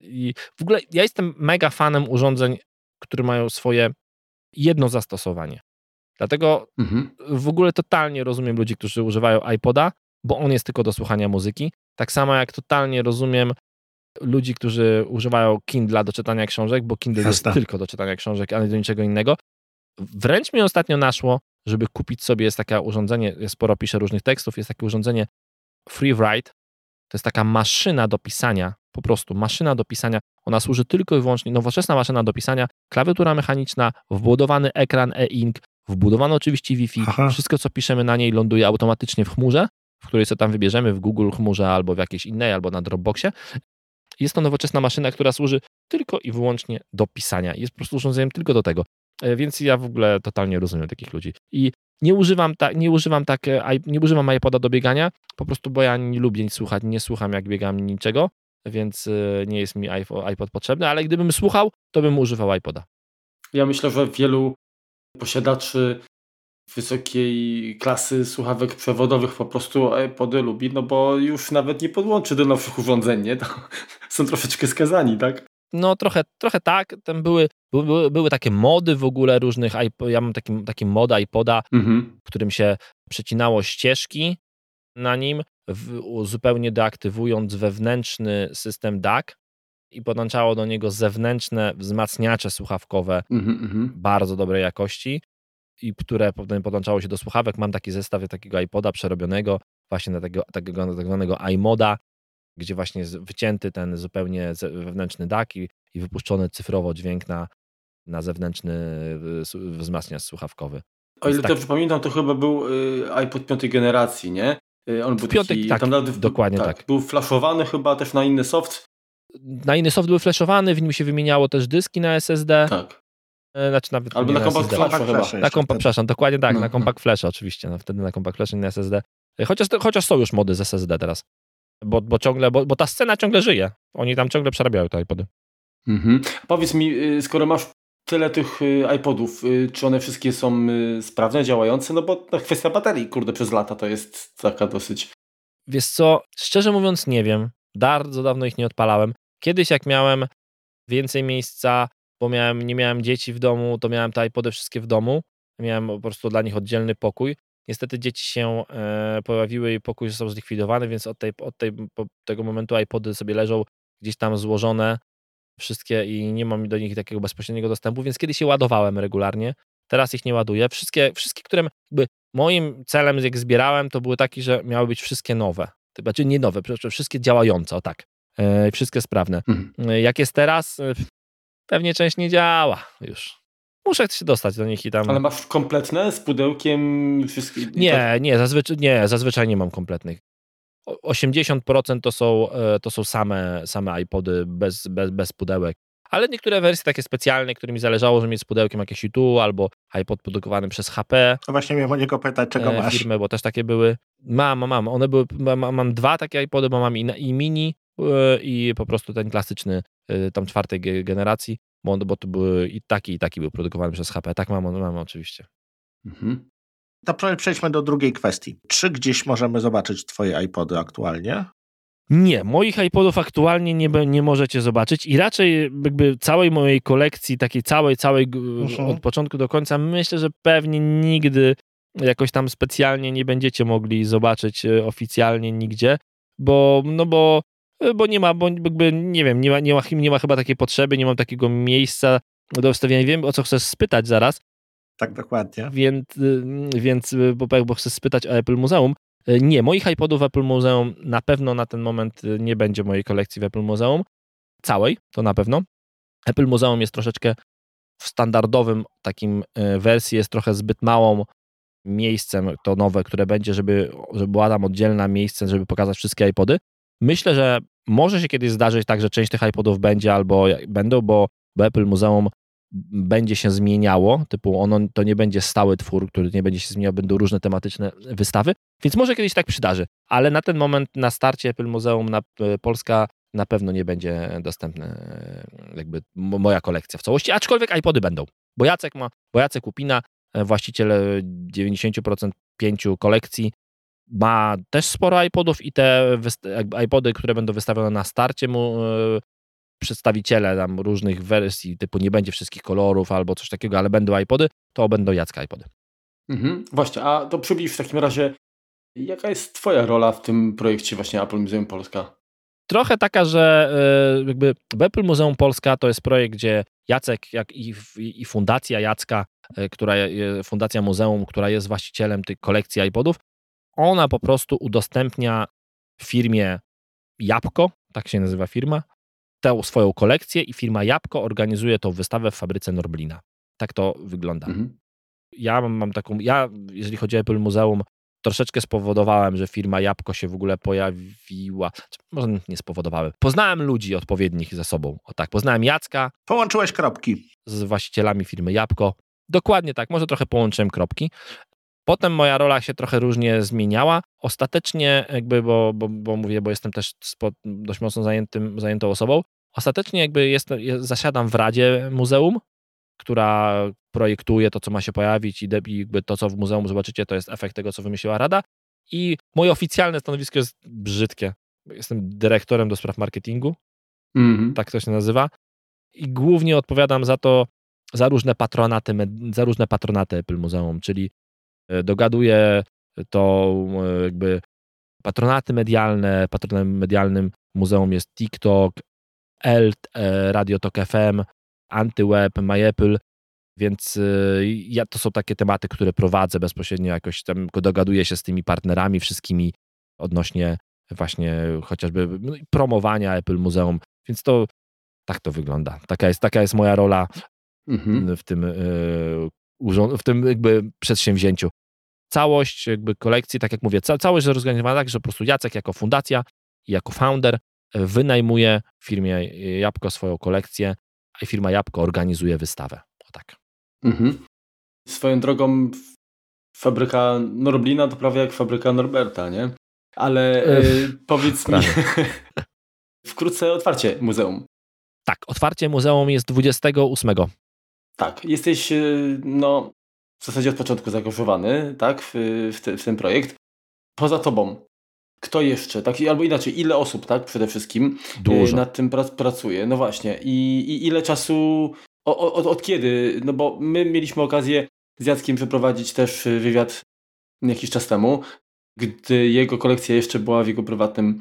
i w ogóle ja jestem mega fanem urządzeń, które mają swoje jedno zastosowanie. Dlatego mhm. w ogóle totalnie rozumiem ludzi, którzy używają iPoda, bo on jest tylko do słuchania muzyki. Tak samo jak totalnie rozumiem ludzi, którzy używają Kindla do czytania książek, bo Kindle Jasne. jest tylko do czytania książek, a nie do niczego innego. Wręcz mi ostatnio naszło, żeby kupić sobie, jest takie urządzenie, ja sporo piszę różnych tekstów, jest takie urządzenie FreeWrite, to jest taka maszyna do pisania, po prostu maszyna do pisania. Ona służy tylko i wyłącznie, nowoczesna maszyna do pisania, klawiatura mechaniczna, wbudowany ekran e-ink, wbudowano oczywiście Wi-Fi. Aha. Wszystko, co piszemy na niej, ląduje automatycznie w chmurze, w której sobie tam wybierzemy, w Google chmurze albo w jakiejś innej, albo na Dropboxie. Jest to nowoczesna maszyna, która służy tylko i wyłącznie do pisania. Jest po prostu urządzeniem tylko do tego. E, więc ja w ogóle totalnie rozumiem takich ludzi. I nie używam, ta, nie używam tak, e, nie używam iPoda do biegania, po prostu bo ja nie lubię nic słuchać, nie słucham jak biegam niczego, więc e, nie jest mi iPod potrzebny, ale gdybym słuchał, to bym używał iPoda. Ja myślę, że wielu posiadaczy wysokiej klasy słuchawek przewodowych po prostu iPody lubi, no bo już nawet nie podłączy do nowszych urządzeń, nie? To są troszeczkę skazani, tak? No trochę, trochę tak. Tam były, były, były takie mody w ogóle różnych, ja mam taki, taki mod iPoda, mhm. którym się przecinało ścieżki na nim, w, zupełnie deaktywując wewnętrzny system DAC i podłączało do niego zewnętrzne wzmacniacze słuchawkowe mhm, mhm. bardzo dobrej jakości i które potem podłączało się do słuchawek. Mam taki zestaw takiego iPoda przerobionego właśnie na tego, takiego tak zwanego iModa, gdzie właśnie jest wycięty ten zupełnie wewnętrzny DAC i, i wypuszczony cyfrowo dźwięk na, na zewnętrzny wzmacniacz słuchawkowy. O ile tak... dobrze pamiętam, to chyba był y, iPod piątej generacji, nie? Y, on był Piątek, taki, tak, tam nawet, dokładnie tak, tak. Był flashowany chyba też na inny soft. Na inny soft był flashowany, w nim się wymieniało też dyski na SSD. Tak. E, znaczy nawet Albo na Compact Flash chyba. Na kompa, przepraszam, dokładnie tak, no, na Compact. Flash oczywiście, no, wtedy na Compact Flash i na SSD. E, chociaż, chociaż są już mody z SSD teraz. Bo, bo ciągle, bo, bo ta scena ciągle żyje. Oni tam ciągle przerabiają te iPody. Mhm. Powiedz mi, y, skoro masz tyle tych y, iPodów, y, czy one wszystkie są sprawne, działające? No bo no, kwestia baterii, kurde, przez lata to jest taka dosyć... Wiesz co, szczerze mówiąc nie wiem. Bardzo dawno ich nie odpalałem. Kiedyś jak miałem więcej miejsca bo miałem, nie miałem dzieci w domu, to miałem te iPody wszystkie w domu. Miałem po prostu dla nich oddzielny pokój. Niestety dzieci się e, pojawiły i pokój został zlikwidowany, więc od, tej, od tej, tego momentu iPody sobie leżą gdzieś tam złożone wszystkie i nie mam do nich takiego bezpośredniego dostępu, więc kiedyś się ładowałem regularnie. Teraz ich nie ładuję. Wszystkie, wszystkie które jakby moim celem, jak zbierałem, to były takie, że miały być wszystkie nowe. Znaczy nie nowe, wszystkie działające, o tak. E, wszystkie sprawne. Mhm. E, jak jest teraz, e, pewnie część nie działa już. Muszę się dostać do nich i tam. Ale masz kompletne z pudełkiem wszystkich? Nie, nie, zazwyczaj nie, zazwyczaj nie mam kompletnych. 80% to są, to są same, same iPody bez, bez, bez pudełek. Ale niektóre wersje takie specjalne, którymi zależało, że mieć z pudełkiem jakieś U2 albo iPod produkowany przez HP. No właśnie miałem o niego pytać, czego masz. Firmy, bo też takie były. Mam, mam. One były, mam, mam dwa takie iPody, bo mam i, i mini i po prostu ten klasyczny Y, tam czwartej generacji, bo, bo to były i taki, i taki był produkowany przez HP. Tak mam, mam oczywiście. Mhm. To przejdźmy do drugiej kwestii. Czy gdzieś możemy zobaczyć twoje iPody aktualnie? Nie, moich iPodów aktualnie nie, nie możecie zobaczyć i raczej jakby całej mojej kolekcji, takiej całej, całej mhm. od początku do końca, myślę, że pewnie nigdy jakoś tam specjalnie nie będziecie mogli zobaczyć y, oficjalnie nigdzie, bo, no bo E, bo nie ma, bo jakby, nie wiem, nie ma, nie ma, nie ma chyba takiej potrzeby, nie mam takiego miejsca do wstawienia. Wiem, o co chcesz spytać zaraz. Tak, dokładnie. Więc, więc bo, bo chcę spytać o Apple Muzeum. Nie, moich iPodów w Apple Muzeum na pewno na ten moment nie będzie mojej kolekcji w Apple Muzeum. Całej, to na pewno. Apple Muzeum jest troszeczkę w standardowym takim wersji, jest trochę zbyt małą miejscem, to nowe, które będzie, żeby, żeby była tam oddzielna miejsce, żeby pokazać wszystkie iPody. Myślę, że może się kiedyś zdarzyć tak, że część tych iPodów będzie albo będą, bo, bo Apple Muzeum będzie się zmieniało, typu ono to nie będzie stały twór, który nie będzie się zmieniał, będą różne tematyczne wystawy, więc może kiedyś tak przydarzy, ale na ten moment na starcie Apple Muzeum na, e, Polska na pewno nie będzie dostępna e, jakby moja kolekcja w całości, aczkolwiek iPody będą, bo Jacek ma, bo Jacek Kupina E, właściciel 90% pięciu kolekcji, ma też sporo iPodów i te iPody, które będą wystawione na starcie mu e, przedstawiciele tam różnych wersji, typu nie będzie wszystkich kolorów albo coś takiego, ale będą iPody, to będą Jacka iPody. Mhm, właśnie, a to przybliż w takim razie, jaka jest twoja rola w tym projekcie właśnie Apple Muzeum Polska? Trochę taka, że e, jakby Apple Muzeum Polska to jest projekt, gdzie Jacek jak i, i fundacja Jacka E, która, Fundacja Muzeum, która jest właścicielem tych kolekcji iPodów, ona po prostu udostępnia firmie Jabłko, tak się nazywa firma, tę swoją kolekcję i firma Jabłko organizuje tą wystawę w fabryce Norblina. Tak to wygląda. Mhm. Ja mam taką, ja jeżeli chodzi o Apple Muzeum, troszeczkę spowodowałem, że firma Jabłko się w ogóle pojawiła. Może nie spowodowałem. Poznałem ludzi odpowiednich ze sobą. O tak, poznałem Jacka. Połączyłeś kropki. Z właścicielami firmy Jabłko. Dokładnie tak, może trochę połączyłem kropki. Potem moja rola się trochę różnie zmieniała. Ostatecznie, jakby, bo, bo, bo mówię, bo jestem też dość mocno zajętym, zajętą osobą. Ostatecznie, jakby jestem, zasiadam w Radzie Muzeum, która projektuje to, co ma się pojawić, i jakby to, co w muzeum zobaczycie, to jest efekt tego, co wymyśliła Rada. I moje oficjalne stanowisko jest brzydkie. Jestem dyrektorem do spraw marketingu, mm -hmm. tak to się nazywa. I głównie odpowiadam za to, za różne patronaty, za różne patronaty Apple Muzeum, czyli dogaduje to e, jakby patronaty medialne, patronem medialnym muzeum jest TikTok, ELT, e, Radio Tok FM, AntyWeb, MyApple, więc ja, to są takie tematy, które prowadzę bezpośrednio jakoś tam, dogaduję się z tymi partnerami wszystkimi odnośnie właśnie chociażby no promowania Apple Muzeum, więc to tak to wygląda. Taka jest, taka jest moja rola mhm. w, tym, e, w tym jakby przedsięwzięciu. Całość jakby kolekcji, tak jak mówię, ca całość jest zorganizowana tak, że po prostu Jacek jako fundacja i jako founder e, wynajmuje firmie Jabłko swoją kolekcję, a firma Jabłko organizuje wystawę. O tak. Mhm. Swoją drogą fabryka Norblina to prawie jak fabryka Norberta, nie? Ale e, powiedz mi, wkrótce otwarcie muzeum. Tak, otwarcie muzeum jest 28 tak, jesteś no, w zasadzie od początku zaangażowany tak, w, w, te, w ten projekt. Poza tobą, kto jeszcze, tak, albo inaczej, ile osób, tak, przede wszystkim y, Dużo. nad tym prac, pracuje. No właśnie, i, i ile czasu, od, od kiedy, no bo my mieliśmy okazję z Jackiem przeprowadzić też wywiad jakiś czas temu, gdy jego kolekcja jeszcze była w jego prywatnym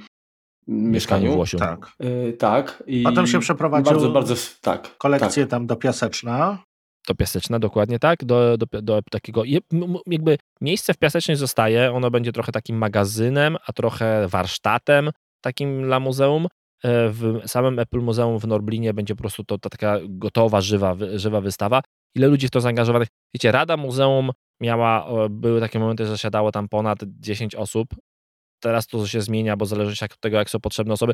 mieszkaniu. Włosiu. Tak. Yy, tak. I Potem się przeprowadził bardzo, bardzo, tak, kolekcję tak. tam do Piaseczna do Piaseczna, dokładnie tak, do, do, do takiego, jakby miejsce w Piasecznej zostaje, ono będzie trochę takim magazynem, a trochę warsztatem takim dla muzeum. E, w samym Apple Muzeum w Norblinie będzie po prostu to, to taka gotowa, żywa, żywa wystawa. Ile ludzi w to zaangażowanych? Wiecie, Rada Muzeum miała, były takie momenty, że zasiadało tam ponad 10 osób. Teraz to się zmienia, bo zależy od tego, jak są potrzebne osoby.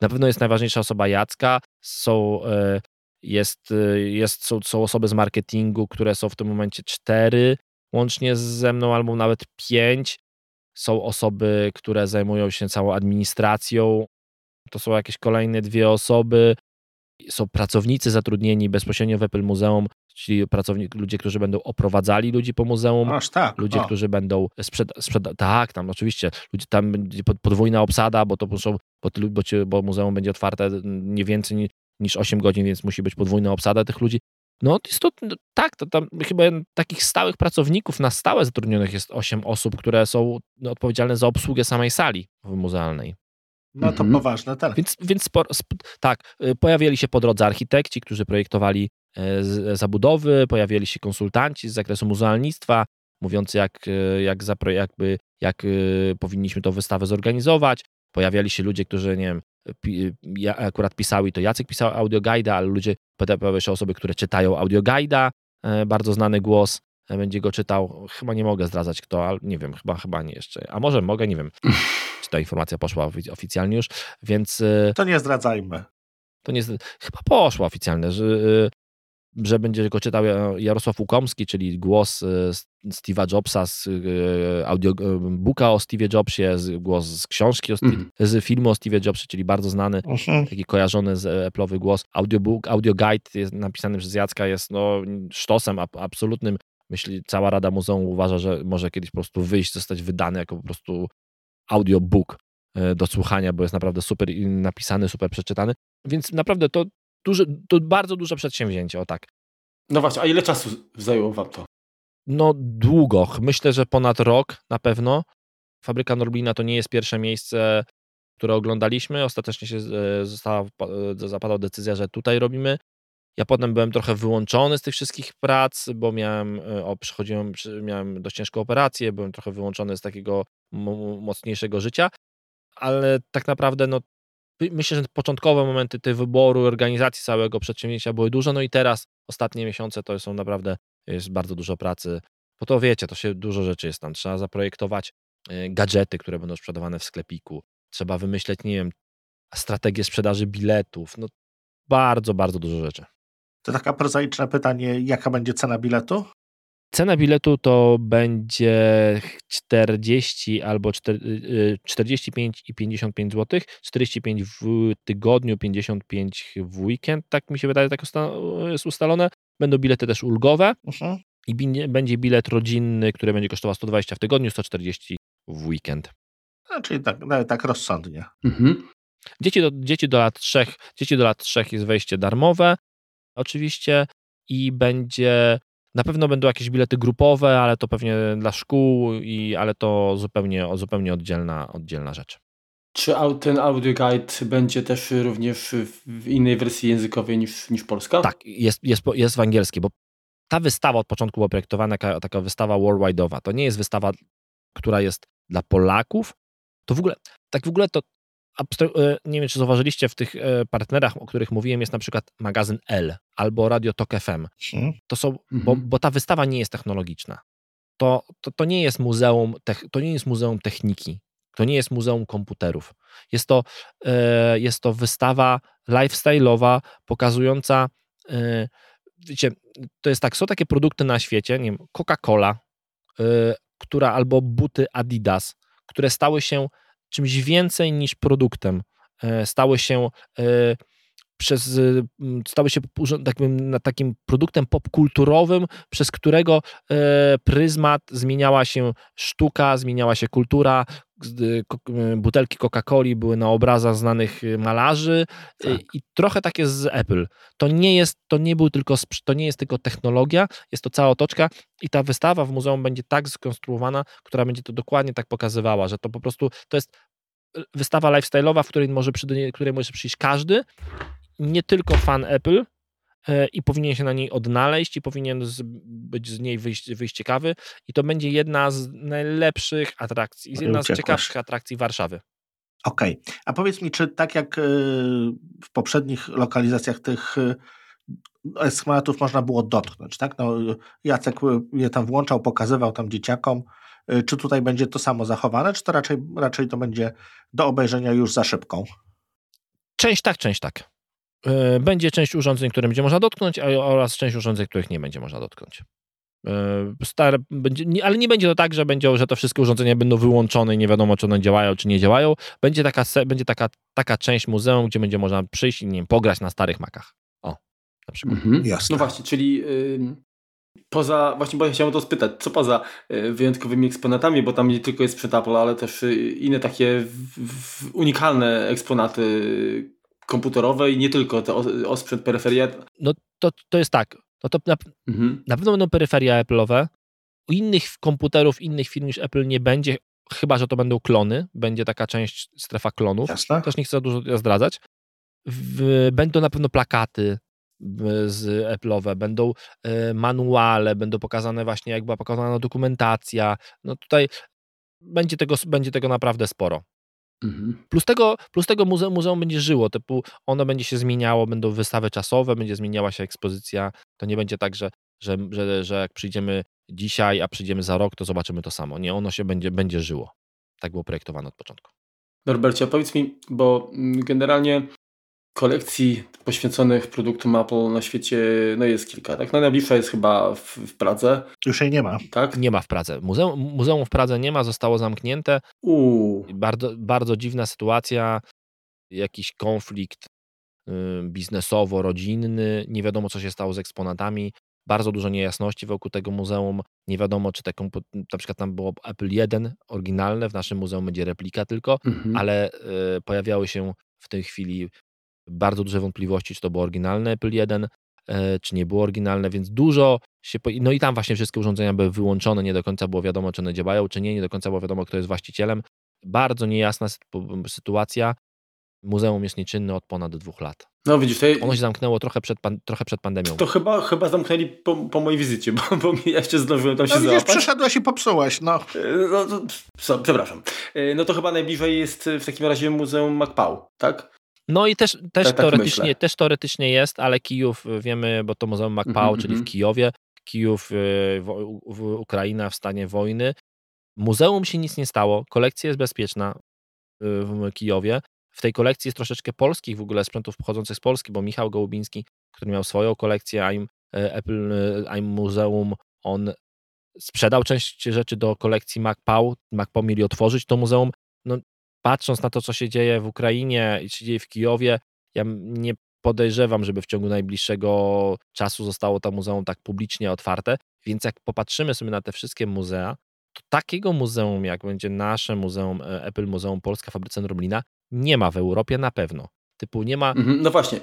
Na pewno jest najważniejsza osoba Jacka, są e, jest, y, jest, są, są osoby z marketingu, które są w tym momencie cztery łącznie ze mną, albo nawet pięć. Są osoby, które zajmują się całą administracją. To są jakieś kolejne dwie osoby. Są pracownicy zatrudnieni bezpośrednio w Apple Muzeum, czyli pracownicy, ludzie, którzy będą oprowadzali ludzi po muzeum. Aż tak. Ludzie, o. którzy będą sprzed, sprzed, tak, tam oczywiście, ludzie, tam będzie podwójna obsada, bo to muszą, bo, bo, bo muzeum będzie otwarte nie więcej niż 8 godzin, więc musi być podwójna obsada tych ludzi. No jest to, no, tak, to tam chyba takich stałych pracowników na stałe zatrudnionych jest 8 osób, które są no, odpowiedzialne za obsługę samej sali muzealnej. No to mhm. poważne, tak. Więc, więc sporo, tak, y, pojawiali się po drodze architekci, którzy projektowali zabudowy, pojawiali się konsultanci z zakresu muzealnictwa, mówiący jak, jak, jakby, jak powinniśmy tą wystawę zorganizować. Pojawiali się ludzie, którzy, nie wiem, ja akurat pisał i to Jacek pisał audioguida, ale ludzie, pojawiały się osoby, które czytają audioguida, bardzo znany głos, będzie go czytał. Chyba nie mogę zdradzać kto, ale nie wiem, chyba, chyba nie jeszcze. A może mogę, nie wiem, czy ta informacja poszła oficjalnie już, więc... To nie zdradzajmy. To nie, chyba poszło oficjalnie, że że będzie go czytał Jarosław Łukomski, czyli głos e, Steve'a Jobsa z e, audiobooka o Steve Jobsie, głos z książki, mm. z filmu o Steve Jobsie, czyli bardzo znany, taki kojarzony z Apple'owy głos. Audiobook, audio guide jest napisany przez Jacka jest no, sztosem absolutnym. Myśli, cała Rada Muzeum uważa, że może kiedyś po prostu wyjść, zostać wydany jako po prostu audiobook e, do słuchania, bo jest naprawdę super napisany, super przeczytany. Więc naprawdę to duże, to bardzo duże przedsięwzięcie, o tak. No właśnie, a ile czasu zajęło wam to? No długo, myślę, że ponad rok na pewno. Fabryka Norblina to nie jest pierwsze miejsce, które oglądaliśmy. Ostatecznie się e, została, e, zapadła decyzja, że tutaj robimy. Ja potem byłem trochę wyłączony z tych wszystkich prac, bo miałem, e, o, przychodziłem, miałem dość ciężką operację, byłem trochę wyłączony z takiego mocniejszego życia, ale tak naprawdę no, myślę, że początkowe momenty tej wyboru, organizacji całego przedsięwzięcia były dużo, no i teraz ostatnie miesiące to są naprawdę, jest bardzo dużo pracy, bo to wiecie, to się dużo rzeczy jest tam, trzeba zaprojektować e, gadżety, które będą sprzedawane w sklepiku, trzeba wymyśleć, nie wiem, strategię sprzedaży biletów, no bardzo, bardzo dużo rzeczy. To taka prozaiczne pytanie, jaka będzie cena biletu? Cena biletu to będzie 40 albo 45 y, i 55 zł, 45 w tygodniu, 55 w weekend, tak mi się wydaje, tak jest ustalone. Będą bilety też ulgowe uh-huh. i będzie bilet rodzinny, który będzie kosztował 120 w tygodniu, 140 w weekend. A, czyli tak, tak rozsądnie. Mhm. Dzieci, do, dzieci, do lat 3, dzieci do lat 3 jest wejście darmowe, oczywiście, i będzie na pewno będą jakieś bilety grupowe, ale to pewnie dla szkół, i, ale to zupełnie, zupełnie oddzielna, oddzielna rzecz. Czy ten audio guide będzie też również w innej wersji językowej niż, niż polska? Tak, jest, jest, jest w angielskiej, bo ta wystawa od początku była projektowana taka, taka wystawa worldwide'owa. To nie jest wystawa, która jest dla Polaków. To w ogóle, tak w ogóle to nie wiem, czy zauważyliście w tych e, partnerach, o których mówiłem, jest na przykład magazyn L albo Radio Tok FM. Hmm. To są, bo, mhm. bo ta wystawa nie jest technologiczna. To, to, to, nie jest muzeum, to nie jest muzeum techniki. To nie jest muzeum komputerów. Jest to, e, jest to wystawa lifestyle'owa, pokazująca, wiecie, to jest tak, są takie produkty na świecie, nie wiem, Coca-Cola, która albo buty Adidas, które stały się czymś więcej niż produktem. E, stały się e, przez, stały się takim, takim produktem popkulturowym, przez którego e, pryzmat zmieniała się sztuka, zmieniała się kultura. Butelki Coca-Coli były na obrazach znanych malarzy tak. i trochę tak jest z Apple. To nie jest, to nie był tylko, to nie jest tylko technologia, jest to cała otoczka i ta wystawa w muzeum będzie tak skonstruowana, która będzie to dokładnie tak pokazywała, że to po prostu to jest wystawa lifestyle'owa, w której może, przy, której może przyjść każdy, nie tylko fan Apple e, i powinien się na niej odnaleźć i powinien z, być z niej wyjść, wyjść ciekawy i to będzie jedna z najlepszych atrakcji, jedna z ciekawszych atrakcji Warszawy. Okej, okay. a powiedz mi, czy tak jak e, w poprzednich lokalizacjach tych e, schematów można było dotknąć, tak? No, Jacek je tam włączał, pokazywał tam dzieciakom, czy tutaj będzie to samo zachowane, czy to raczej, raczej to będzie do obejrzenia już za szybką? Część tak, część tak. Y, będzie część urządzeń, które będzie można dotknąć, oraz część urządzeń, których nie będzie można dotknąć. Y, stare, będzie, ale nie będzie to tak, że, będzie, że to wszystkie urządzenia będą wyłączone i nie wiadomo, czy one działają, czy nie działają. Będzie taka, będzie taka, taka część muzeum, gdzie będzie można przyjść i nie wiem, pograć na starych makach. O, na przykład. Mhm, jasne. No właśnie, czyli Poza, właśnie bo ja chciałem to spytać, co poza e, wyjątkowymi eksponatami, bo tam nie tylko jest sprzęt Apple, ale też e, inne takie w, w unikalne eksponaty komputerowe i nie tylko te osprzęt, peryferia. No to, to jest tak, no to na, mhm. na pewno będą peryferia Apple'owe, u innych komputerów, innych firm niż Apple nie będzie, chyba, że to będą klony, będzie taka część strefa klonów, Jasne. też nie chcę dużo zdradzać. W, będą na pewno plakaty, z Apple'owe, będą manuale, będą pokazane właśnie, jak była pokazana dokumentacja. No tutaj będzie tego, będzie tego naprawdę sporo. Mhm. Plus tego, plus tego muzeum, muzeum będzie żyło, typu ono będzie się zmieniało, będą wystawy czasowe, będzie zmieniała się ekspozycja. To nie będzie tak, że, że, że, że jak przyjdziemy dzisiaj, a przyjdziemy za rok, to zobaczymy to samo. Nie, ono się będzie, będzie żyło. Tak było projektowane od początku. Norbercie, powiedz mi, bo mm, generalnie kolekcji poświęconych produktom Apple na świecie no jest kilka. Tak? No najbliższa jest chyba w, w Pradze. Już jej nie ma. Tak? Nie ma w Pradze. Muzeum, muzeum w Pradze nie ma, zostało zamknięte. Uuu. Bardzo, bardzo dziwna sytuacja. Jakiś konflikt y, biznesowo-rodzinny. Nie wiadomo, co się stało z eksponatami. Bardzo dużo niejasności wokół tego muzeum. Nie wiadomo, czy te na przykład tam było Apple 1 oryginalne, w naszym muzeum będzie replika tylko, mhm. ale y, pojawiały się w tej chwili bardzo duże wątpliwości, czy to było oryginalne Apple 1, e, czy nie było oryginalne, więc dużo się. No i tam właśnie wszystkie urządzenia były wyłączone, nie do końca było wiadomo, czy one działają, czy nie, nie do końca było wiadomo, kto jest właścicielem. Bardzo niejasna sytuacja. Muzeum jest nieczynne od ponad dwóch lat. No widzisz, to... Ono się zamknęło trochę przed, pan, trochę przed pandemią. To chyba, chyba zamknęli po, po mojej wizycie, bo, bo ja jeszcze zdążyłem tam no, się widzisz, załapać. przeszedłeś i popsułeś, no. E, no to, przepraszam. E, no to chyba najbliżej jest w takim razie Muzeum MacPau, tak? No i też, też, tak, tak teoretycznie, tak też teoretycznie jest, ale Kijów wiemy, bo to Muzeum MacPau, mm -hmm. czyli w mhm. Kijowie, Kijów, y, w, w, Ukraina w stanie wojny. Muzeum się nic nie stało, kolekcja jest bezpieczna y, w Kijowie. W tej kolekcji jest troszeczkę polskich w ogóle sprzętów pochodzących z Polski, bo Michał Gołubiński, który miał swoją kolekcję AIM, y, Apple AIM Muzeum, on sprzedał część rzeczy do kolekcji MacPau. MacPau mieli otworzyć to muzeum. No, patrząc na to, co się dzieje w Ukrainie i się dzieje w Kijowie, ja nie podejrzewam, żeby w ciągu najbliższego czasu zostało to muzeum tak publicznie otwarte. Więc jak popatrzymy sobie na te wszystkie muzea, to takiego muzeum, jak będzie nasze muzeum, e, Apple Muzeum Polska Fabryce Norblina, nie ma w Europie na pewno. Typu nie ma. Mhm, no właśnie.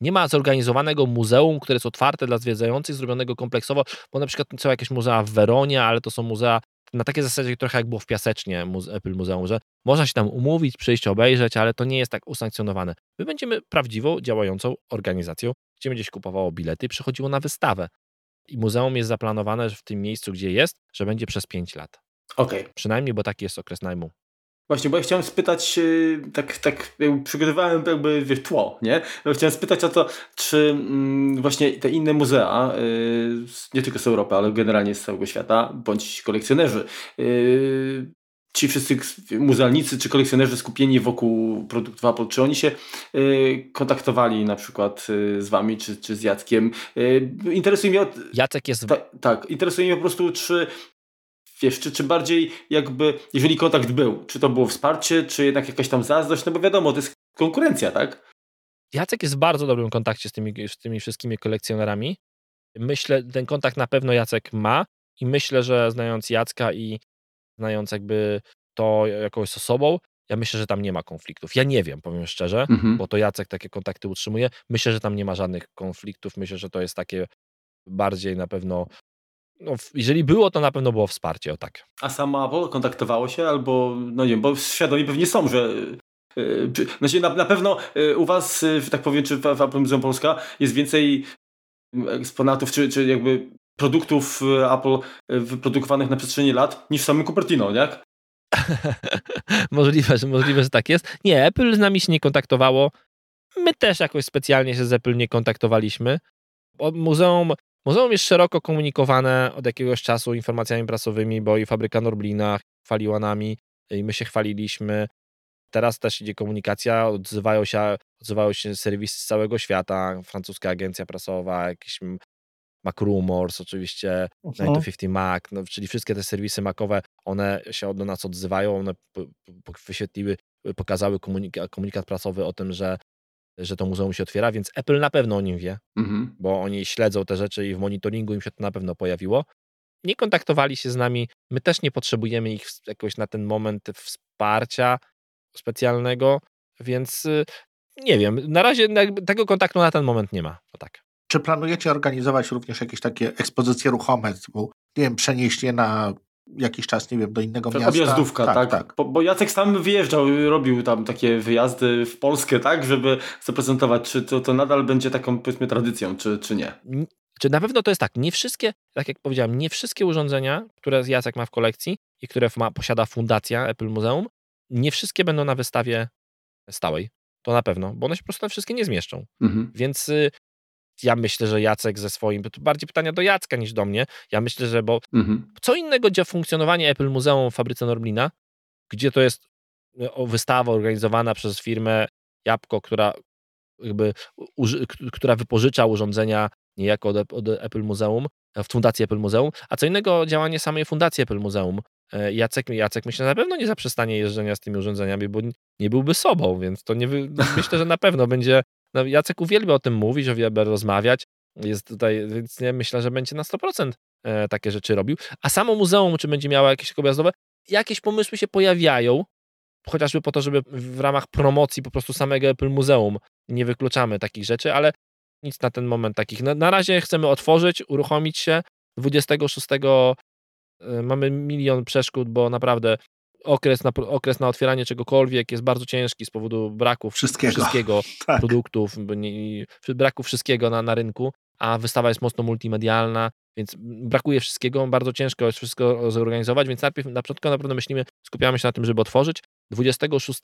Nie ma zorganizowanego muzeum, które jest otwarte dla zwiedzających, zrobionego kompleksowo, bo na przykład są jakieś muzea w Weronie, ale to są muzea na takiej zasadzie trochę jak było w Piasecznie Apple Muzeum, że można się tam umówić, przyjść, obejrzeć, ale to nie jest tak usankcjonowane. My będziemy prawdziwą, działającą organizacją, gdzie będzie się kupowało bilety i przychodziło na wystawę. I muzeum jest zaplanowane w tym miejscu, gdzie jest, że będzie przez 5 lat. Okej. Okay. Przynajmniej, bo taki jest okres najmu. Właśnie, bo ja chciałem spytać, y, tak, tak przygotowywałem jakby wiesz, tło, nie? No, chciałem spytać o to, czy mm, właśnie te inne muzea, y, nie tylko z Europy, ale generalnie z całego świata, bądź kolekcjonerzy, y, ci wszyscy muzealnicy czy kolekcjonerzy skupieni wokół produktów Apple, czy oni się kontaktowali na przykład z wami, czy, czy z Jackiem? interesuje mnie... Jacek jest... Ta, tak, interesuje mnie po prostu, czy wiesz, czy, czy bardziej jakby, jeżeli kontakt był, czy to było wsparcie, czy jednak jakaś tam zazdrość, no bo wiadomo, to jest konkurencja, tak? Jacek jest w bardzo dobrym kontakcie z tymi, z tymi wszystkimi kolekcjonerami. Myślę, ten kontakt na pewno Jacek ma i myślę, że znając Jacka i znając jakby to jakąś osobą, ja myślę, że tam nie ma konfliktów. Ja nie wiem, powiem szczerze, mhm. bo to Jacek takie kontakty utrzymuje. Myślę, że tam nie ma żadnych konfliktów. Myślę, że to jest takie bardziej na pewno no, jeżeli było, to na pewno było wsparcie, o tak. A sama Apple kontaktowało się albo, no nie wiem, bo świadomi pewnie są, że Yy, znaczy na, na pewno yy, u was, yy, tak powiem, czy w, w Apple Muzeum Polska jest więcej eksponatów, czy, czy jakby produktów Apple wyprodukowanych na przestrzeni lat niż w samym Cupertino, nie? możliwe, że, możliwe, że tak jest. Nie, Apple z nami się nie kontaktowało. My też jakoś specjalnie się z Apple nie kontaktowaliśmy. Muzeum Muzeum jest szeroko komunikowane od jakiegoś czasu informacjami prasowymi, bo i fabryka Norblina chwaliła nami i my się chwaliliśmy. Teraz też idzie komunikacja, odzywają się, odzywają się serwisy z całego świata, francuska agencja prasowa, jakiś MacRumors, oczywiście, uh -huh. 950 Mac, no, czyli wszystkie te serwisy makowe, one się do nas odzywają, one wyświetliły, pokazały komunikat prasowy o tym, że że to muzeum się otwiera, więc Apple na pewno o nim wie, mhm. bo oni śledzą te rzeczy i w monitoringu im się to na pewno pojawiło. Nie kontaktowali się z nami, my też nie potrzebujemy ich jakoś na ten moment wsparcia specjalnego, więc y, nie wiem, na razie tego kontaktu na ten moment nie ma. To tak. Czy planujecie organizować również jakieś takie ekspozycje ruchome, typu, nie wiem, przenieść je na jakiś czas, nie wiem, do innego miasta. Objazdówka, tak. tak. tak. Bo, bo, Jacek sam wyjeżdżał, robił tam takie wyjazdy w Polskę, tak, żeby zaprezentować, czy to, to nadal będzie taką, powiedzmy, tradycją, czy, czy nie. Czy na pewno to jest tak, nie wszystkie, tak jak powiedziałem, nie wszystkie urządzenia, które Jacek ma w kolekcji i które ma, posiada fundacja Apple Muzeum, nie wszystkie będą na wystawie stałej. To na pewno, bo one się po prostu wszystkie nie zmieszczą. Mhm. Więc y, ja myślę, że Jacek ze swoim, to bardziej pytania do Jacka niż do mnie. Ja myślę, że bo mhm. co innego dzieje funkcjonowanie Apple Muzeum w fabryce Norblina, gdzie to jest y, wystawa organizowana przez firmę Jabłko, która jakby, która wypożycza urządzenia niejako od, od Apple Muzeum, w fundacji Apple Muzeum, a co innego działanie samej fundacji Apple Muzeum. E, Jacek, Jacek myślę na pewno nie zaprzestanie jeżdżenia z tymi urządzeniami, bo nie byłby sobą, więc to nie, myślę, że na pewno będzie, no Jacek uwielbia o tym mówić, uwielbia rozmawiać, jest tutaj, więc nie, myślę, że będzie na 100% e, takie rzeczy robił. A samo muzeum, czy będzie miało jakieś objazdowe, jakieś pomysły się pojawiają, chociażby po to, żeby w ramach promocji po prostu samego Apple Muzeum nie wykluczamy takich rzeczy, ale nic na ten moment takich. Na, na razie chcemy otworzyć, uruchomić się. 26 y, mamy milion przeszkód, bo naprawdę okres na, okres na otwieranie czegokolwiek jest bardzo ciężki z powodu braku wszystkiego, wszystkiego tak. produktów, braku wszystkiego na, na rynku, a wystawa jest mocno multimedialna, więc brakuje wszystkiego, bardzo ciężko jest wszystko zorganizować, więc najpierw na początku naprawdę myślimy, skupiamy się na tym, żeby otworzyć. 26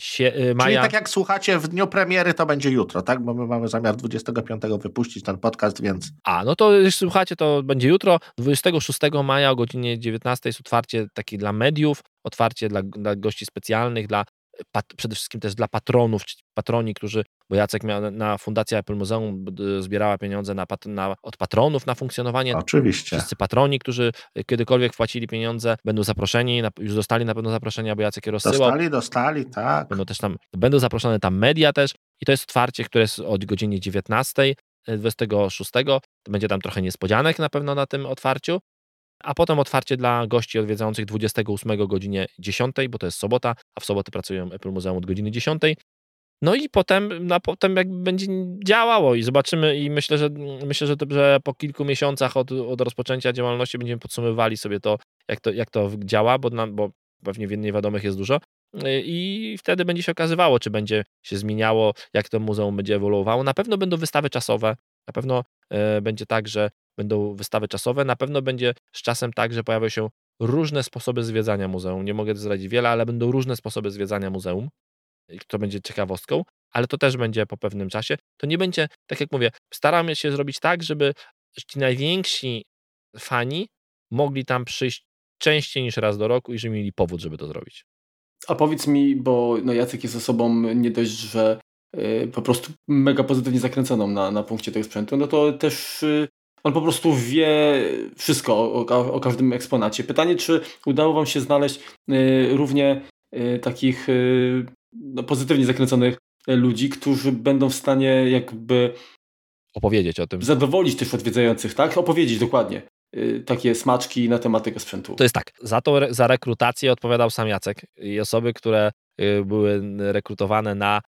Sie, y, maja. Czyli tak jak słuchacie w dniu premiery, to będzie jutro, tak? Bo my mamy zamiar 25 wypuścić ten podcast, więc. A, no to jeśli słuchacie, to będzie jutro. 26 maja o godzinie 19 jest otwarcie takie dla mediów, otwarcie dla, dla gości specjalnych, dla pat, przede wszystkim też dla patronów, patroni, którzy, bo Jacek miał na Fundacja Apple Muzeum zbierała pieniądze na, na, od patronów na funkcjonowanie. Oczywiście. Wszyscy patroni, którzy kiedykolwiek wpłacili pieniądze, będą zaproszeni, już dostali na pewno zaproszenia, bo Jacek je rozsyłał. Dostali, dostali, tak. Będą też tam, będą zaproszone tam media też i to jest otwarcie, które jest od godziny 19 26. To będzie tam trochę niespodzianek na pewno na tym otwarciu a potem otwarcie dla gości odwiedzających 28 godzinie 10, bo to jest sobota, a w sobotę pracują Apple Muzeum od godziny 10. No i potem, no, potem jakby będzie działało i zobaczymy i myślę, że myślę, że, to, że po kilku miesiącach od, od rozpoczęcia działalności będziemy podsumowywali sobie to, jak to, jak to działa, bo, nam, bo pewnie niewiadomych jest dużo i wtedy będzie się okazywało, czy będzie się zmieniało, jak to muzeum będzie ewoluowało. Na pewno będą wystawy czasowe, na pewno e, będzie tak, że będą wystawy czasowe. Na pewno będzie z czasem tak, że pojawią się różne sposoby zwiedzania muzeum. Nie mogę zdradzić wiele, ale będą różne sposoby zwiedzania muzeum. To będzie ciekawostką, ale to też będzie po pewnym czasie. To nie będzie, tak jak mówię, staramy się zrobić tak, żeby ci najwięksi fani mogli tam przyjść częściej niż raz do roku i że mieli powód, żeby to zrobić. A powiedz mi, bo no Jacek jest osobą nie dość, że po prostu mega pozytywnie zakręconą na, na punkcie tego sprzętu, no to też y, on po prostu wie wszystko o, o, o każdym eksponacie. Pytanie, czy udało Wam się znaleźć y, równie y, takich y, no, pozytywnie zakręconych ludzi, którzy będą w stanie jakby opowiedzieć o tym. Zadowolić też odwiedzających, tak? Opowiedzieć dokładnie takie smaczki na temat tego sprzętu. To jest tak, za to za rekrutację odpowiadał sam Jacek i osoby, które były rekrutowane na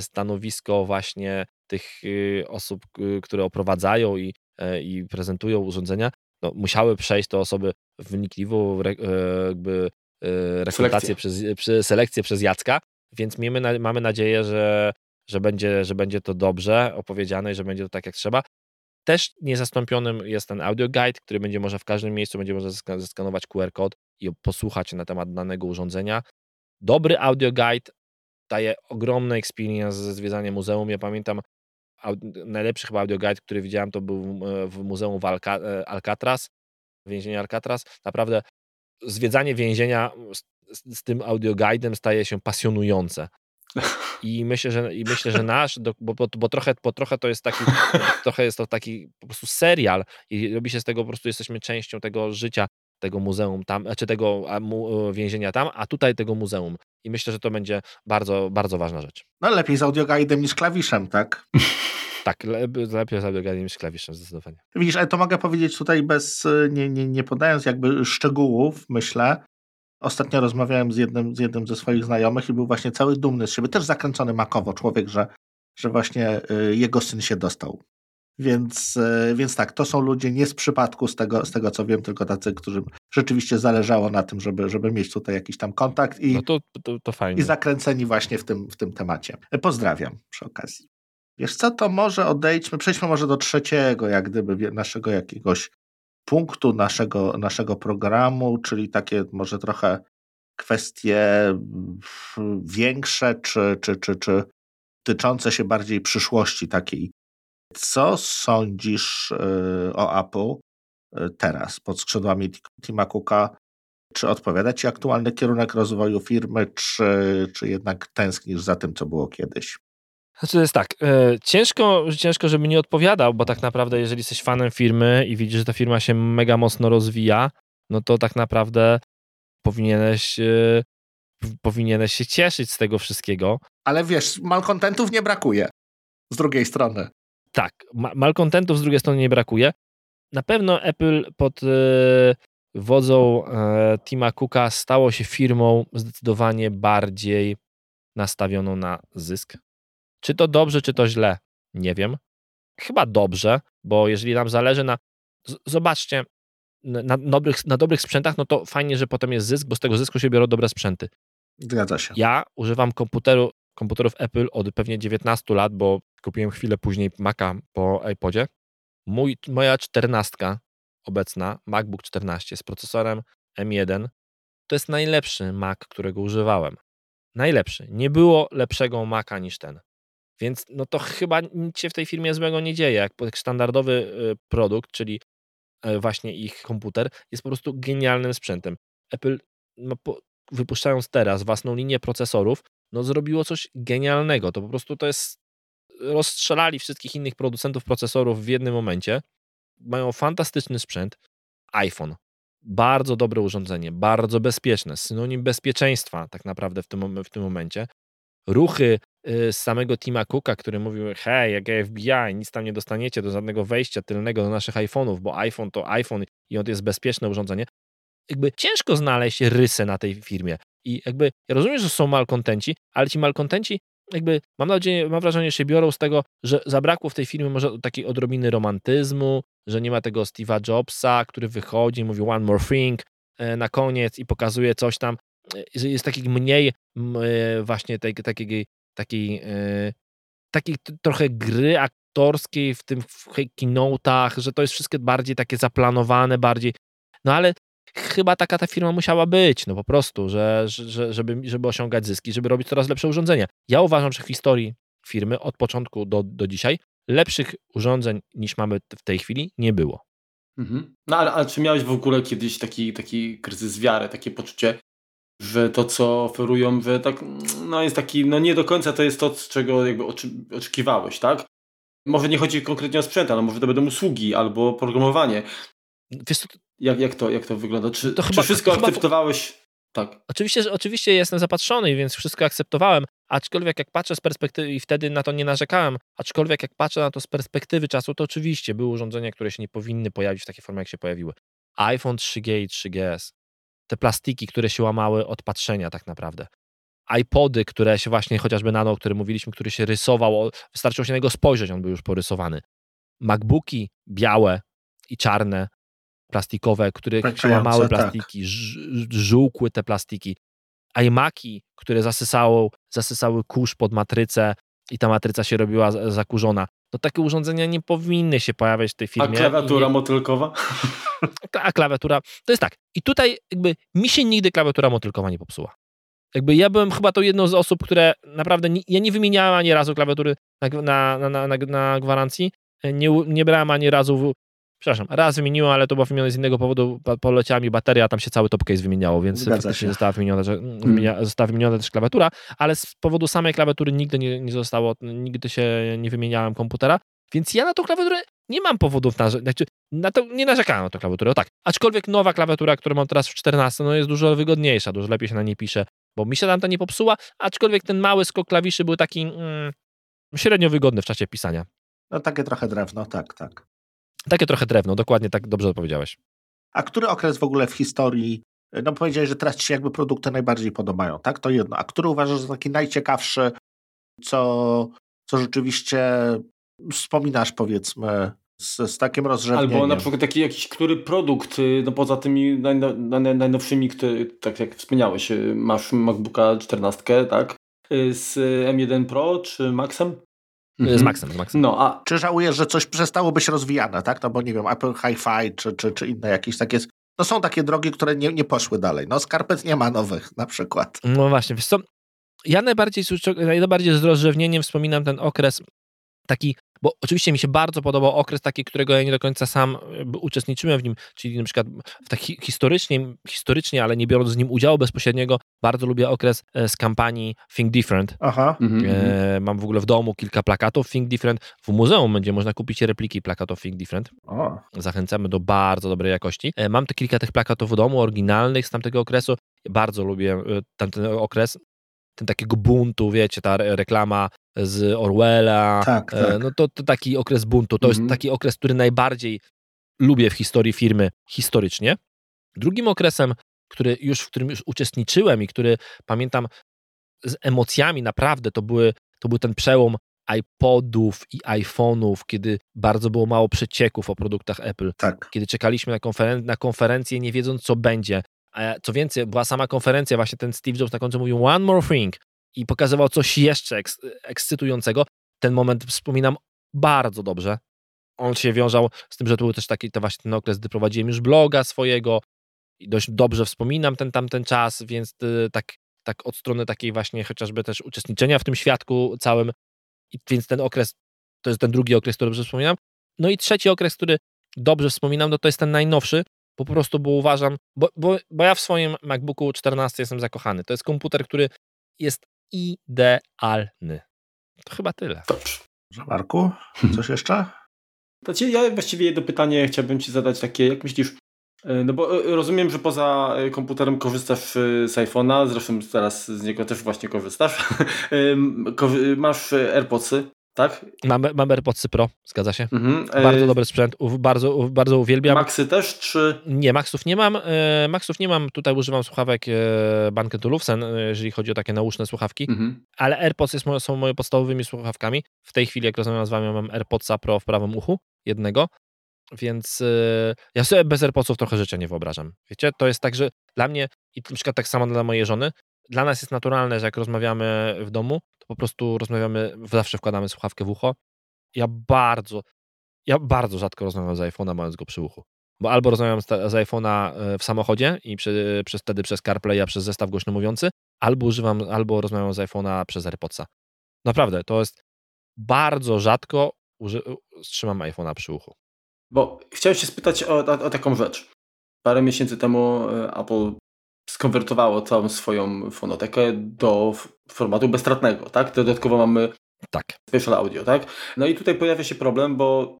stanowisko właśnie tych osób, które oprowadzają i E, i prezentują urządzenia, no, musiały przejść te osoby wnikliwą re, e, jakby e, rekrutację przez, przy selekcję przez Jacka, więc mamy, mamy nadzieję, że, że, będzie, że będzie to dobrze opowiedziane i że będzie to tak jak trzeba. Też niezastąpionym jest ten audio guide, który będzie może w każdym miejscu będzie można zeskanować QR kod i posłuchać na temat danego urządzenia. Dobry audio guide daje ogromny experience ze zwiedzaniem muzeum. Ja pamiętam najlepszy chyba guide, który widziałem, to był w Muzeum w Alca e, Alcatraz, więzienie Alcatraz. Naprawdę zwiedzanie więzienia z, z tym audioguidem staje się pasjonujące. I myślę, że, i myślę, że nasz, bo, bo, bo, trochę, bo trochę to jest taki, trochę jest to taki po prostu serial i robi się z tego po prostu, jesteśmy częścią tego życia tego muzeum tam, czy tego e, więzienia tam, a tutaj tego muzeum. I myślę, że to będzie bardzo, bardzo ważna rzecz. No lepiej z audioguidem niż klawiszem, tak? tak, lepiej z audioguidem niż klawiszem, zdecydowanie. Widzisz, ale to mogę powiedzieć tutaj bez, e, nie, nie, nie podając jakby szczegółów, myślę. Ostatnio rozmawiałem z jednym, z jednym ze swoich znajomych i był właśnie cały dumny z siebie, też zakręcony makowo człowiek, że, że właśnie e, jego syn się dostał Więc, e, więc tak, to są ludzie nie z przypadku, z tego, z tego co wiem, tylko tacy, którym rzeczywiście zależało na tym, żeby, żeby mieć tutaj jakiś tam kontakt i, no to, to, to fajnie. i zakręceni właśnie w tym, w tym temacie. E, pozdrawiam przy okazji. Wiesz co, to może odejdźmy, przejdźmy może do trzeciego, jak gdyby naszego jakiegoś punktu naszego, naszego programu, czyli takie może trochę kwestie większe, czy, czy, czy, czy tyczące się bardziej przyszłości takiej. Co sądzisz y, o Apple y, teraz pod skrzydłami Tima Cooka? Czy odpowiada Ci aktualny kierunek rozwoju firmy, czy, czy jednak tęsknisz za tym, co było kiedyś? Znaczy to jest tak, e, ciężko, ciężko, żeby nie odpowiadał, bo tak naprawdę jeżeli jesteś fanem firmy i widzisz, że ta firma się mega mocno rozwija, no to tak naprawdę powinieneś, e, powinieneś się cieszyć z tego wszystkiego. Ale wiesz, malkontentów nie brakuje z drugiej strony. Tak, malkontentów z drugiej strony nie brakuje. Na pewno Apple pod e, wodzą e, Tima Cooka stało się firmą zdecydowanie bardziej nastawioną na zysk. Czy to dobrze, czy to źle? Nie wiem. Chyba dobrze, bo jeżeli nam zależy na. Zobaczcie, na dobrych, na dobrych sprzętach, no to fajnie, że potem jest zysk, bo z tego zysku się biorą dobre sprzęty. Zgadza się. Ja używam komputeru, komputerów Apple od pewnie 19 lat, bo kupiłem chwilę później Maca po iPodzie. Mój, moja czternastka obecna, MacBook 14 z procesorem M1, to jest najlepszy Mac, którego używałem. Najlepszy. Nie było lepszego Maca niż ten. Więc no to chyba nic się w tej firmie złego nie dzieje. Jak standardowy y, produkt, czyli e, właśnie ich komputer, jest po prostu genialnym sprzętem. Apple, no, wypuszczając teraz własną linię procesorów, no zrobiło coś genialnego. To po prostu to jest. Rozstrzelali wszystkich innych producentów procesorów w jednym momencie. Mają fantastyczny sprzęt. iPhone. Bardzo dobre urządzenie, bardzo bezpieczne, synonim bezpieczeństwa tak naprawdę w tym, w tym momencie. Ruchy Y, z samego Tima Cooka, który mówił, hej, jak FBI, nic tam nie dostaniecie do żadnego wejścia tylnego do naszych iPhone'ów, bo iPhone to iPhone i on jest bezpieczne urządzenie. Jakby ciężko znaleźć rysę na tej firmie. I jakby, ja rozumiem, że są malkontenci, ale ci malkontenci jakby, mam nadzieję, mam wrażenie, że się biorą z tego, że zabrakło w tej firmie może takiej odrobiny romantyzmu, że nie ma tego Steve'a Jobsa, który wychodzi, mówi one more thing e, na koniec i pokazuje coś tam, e, jest takich mniej e, właśnie tej, takiej takiej, takiej trochę gry aktorskiej w tym w keynote'ach, że to jest wszystkie bardziej takie zaplanowane, bardziej, no ale chyba taka ta firma musiała być, no po prostu, że, że, żeby, żeby osiągać zyski, żeby robić coraz lepsze urządzenia. Ja uważam, że w historii firmy od początku do, do dzisiaj lepszych urządzeń niż mamy w tej chwili nie było. Mhm. No ale, ale czy miałeś w ogóle kiedyś taki, taki kryzys wiary, takie poczucie, że to, co oferują, że tak, no jest taki, no nie do końca to jest to, czego jakby oczekiwałeś, tak? Może nie chodzi konkretnie o sprzęt, ale może to będą usługi albo programowanie. Wiesz, jak, jak, to, jak to wygląda? Czy, to czy chyba, wszystko akceptowałeś? Tak. Oczywiście, że, oczywiście jestem zapatrzony, więc wszystko akceptowałem, aczkolwiek jak patrzę z perspektywy, i wtedy na to nie narzekałem, aczkolwiek jak patrzę na to z perspektywy czasu, to oczywiście były urządzenia, które się nie powinny pojawić w takiej formie, jak się pojawiły. iPhone 3G i 3GS, te plastiki, które się łamały od patrzenia tak naprawdę. iPody, które się właśnie, chociażby Nano, o którym mówiliśmy, który się rysował, wystarczyło się na niego spojrzeć, on był już porysowany. MacBooki białe i czarne, plastikowe, które się łamały tak. plastiki, tak. żółkły te plastiki. iMaki, które zasysało, zasysały kurz pod matrycę i ta matryca się robiła zakurzona. No takie urządzenia nie powinny się pojawiać w tej firmie. A klawiatura nie... motylkowa? A klawiatura, to jest tak. I tutaj jakby mi się nigdy klawiatura motylkowa nie popsuła. Jakby ja byłem chyba to jedną z osób, które naprawdę, nie, ja nie wymieniałem ani razu klawiatury na, na, na, na, na gwarancji, nie, nie brałem ani razu przepraszam, raz wymieniłem, ale to było wymienione z innego powodu, poleciała mi bateria, a tam się cały top case wymieniało, więc Zgadza faktycznie została wymieniona, że, hmm. została wymieniona też klawiatura, ale z powodu samej klawiatury nigdy nie, nie zostało, nigdy się nie wymieniałem komputera, więc ja na tą klawiaturę nie mam powodów na, znaczy, na to, nie narzekałem na tą klawiaturę, o tak. Aczkolwiek nowa klawiatura, którą mam teraz w 14, no jest dużo wygodniejsza, dużo lepiej się na niej pisze, bo mi się tam to nie popsuła, aczkolwiek ten mały skok klawiszy był taki mm, średnio wygodny w czasie pisania. No takie trochę drewno, tak, tak. Takie trochę drewno, dokładnie tak dobrze odpowiedziałeś. A który okres w ogóle w historii, no powiedziałeś, że teraz ci się jakby produkty najbardziej podobają, tak? To jedno. A który uważasz za taki najciekawszy, co, co rzeczywiście wspominasz powiedzmy z, z takim rozrzewnieniem? Albo na przykład taki jakiś, który produkt, y, no poza tymi najnowszymi, który, tak jak wspomniałeś, y, masz MacBooka 14, tak? Z M1 Pro czy Maxem? Mhm. Z Maxem, z Maxem. No, a... Czy żałujesz, że coś przestało być rozwijane, tak? No bo nie wiem, Apple Hi-Fi czy, czy, czy inne jakieś takie... No są takie drogi, które nie, nie poszły dalej. No skarpet nie ma nowych na przykład. No właśnie, wiesz co, ja najbardziej, najbardziej z rozrzewnieniem wspominam ten okres taki, bo oczywiście mi się bardzo podobał okres taki, którego ja nie do końca sam uczestniczyłem w nim, czyli na przykład w taki historycznie, historycznie, ale nie biorąc z nim udziału bezpośredniego, bardzo lubię okres e, z kampanii Think Different. Aha. Mhm, e, mhm. mam w ogóle w domu kilka plakatów Think Different. W muzeum będzie można kupić repliki plakatów Think Different. O. Zachęcamy do bardzo dobrej jakości. E, mam te kilka tych plakatów w domu, oryginalnych z tamtego okresu. Bardzo lubię e, tamten okres ten takiego buntu, wiecie, ta reklama z Orwella, tak, e, tak. no to, to taki okres buntu, to mhm. jest taki okres, który najbardziej lubię w historii firmy historycznie. Drugim okresem, który już, w którym już uczestniczyłem i który pamiętam z emocjami naprawdę, to, były, to był ten przełom iPodów i iPhone'ów, kiedy bardzo było mało przecieków o produktach Apple. Tak. Kiedy czekaliśmy na, konferen na konferencję, nie wiedząc, co będzie. Co więcej, była sama konferencja, właśnie ten Steve Jobs na końcu mówił one more thing i pokazywał coś jeszcze eks ekscytującego. Ten moment wspominam bardzo dobrze. On się wiązał z tym, że to był też taki to właśnie ten okres, gdy prowadziłem już bloga swojego i dość dobrze wspominam ten tamten czas, więc y, tak, tak od strony takiej właśnie chociażby też uczestniczenia w tym świadku całym. I więc ten okres, to jest ten drugi okres, który dobrze wspominam. No i trzeci okres, który dobrze wspominam, no to jest ten najnowszy, po prostu, bo uważam, bo, bo, bo ja w swoim MacBooku 14 jestem zakochany. To jest komputer, który jest idealny. To chyba tyle. Dobrze. Marku, coś jeszcze? Znaczy, ja właściwie jedno pytanie chciałbym Ci zadać takie, jak myślisz, e, no bo e, rozumiem, że poza e, komputerem korzystasz z iPhone'a, zresztą teraz z niego też właśnie korzystasz. Masz AirPodsy, tak? Mam, mam AirPodsy Pro, zgadza się. Mhm. Bardzo e, dobry sprzęt, bardzo, bardzo uwielbiam. Maxy też, czy? Nie, Maxów nie mam. E, Maxów nie mam, tutaj używam słuchawek e, Banket Olufsen, jeżeli chodzi o takie nauszne słuchawki, mhm. ale AirPods jest, są moje podstawowymi słuchawkami. W tej chwili, jak rozmawiam z wami, mam AirPodsa Pro w prawym uchu, jednego, więc ja sobie bez AirPodsów trochę życia nie wyobrażam. Wiecie, to jest tak, że dla mnie i na przykład tak samo dla mojej żony, dla nas jest naturalne, że jak rozmawiamy w domu, to po prostu rozmawiamy, zawsze wkładamy słuchawkę w ucho. Ja bardzo, ja bardzo rzadko rozmawiam z iPhone'a, mając go przy uchu. Bo albo rozmawiam z, iPhone'a e, w samochodzie i przy, przez, wtedy przez CarPlay, a przez zestaw głośno mówiący, albo używam, albo rozmawiam z iPhone'a przez AirPodsa. Naprawdę, to jest bardzo rzadko uży, trzymam iPhone'a przy uchu. Bo chciałem się spytać o, o, o taką rzecz. Parę miesięcy temu e, Apple skonwertowało całą swoją fonotekę do formatu bezstratnego, tak? Dodatkowo mamy tak. special audio, tak? No i tutaj pojawia się problem, bo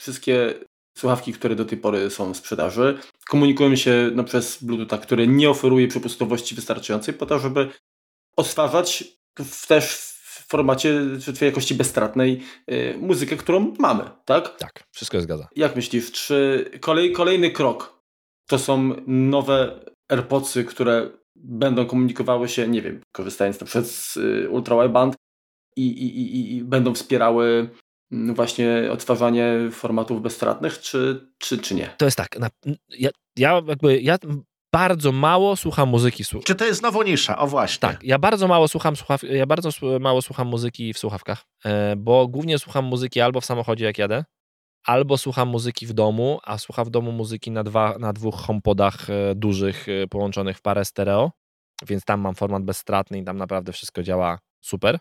wszystkie słuchawki, które do tej pory są w sprzedaży, komunikują się no, przez Bluetootha, który nie oferuje przepustowości wystarczającej po to, żeby odtwarzać w, też w formacie w jakości bezstratnej yy, muzykę, którą mamy, tak? Tak, wszystko się zgadza. Jak myślisz, czy kolej, kolejny krok to są nowe AirPodsy, które będą komunikowały się, nie wiem, korzystając na przykład z y, ultrawideband i, i, i, i będą wspierały mm, właśnie odtwarzanie formatów bezstratnych, czy, czy, czy nie? To jest tak, na, ja, ja jakby, ja bardzo mało słucham muzyki. Czy to jest znowu nisza? O właśnie. Tak, ja bardzo mało słucham słuchaw... ja bardzo mało słucham muzyki w słuchawkach, e, bo głównie słucham muzyki albo w samochodzie jak jadę, albo słucham muzyki w domu, a słucham w domu muzyki na, dwa, na dwóch homepodach e, dużych e, połączonych w parę stereo, więc tam mam format bezstratny i tam naprawdę wszystko działa super.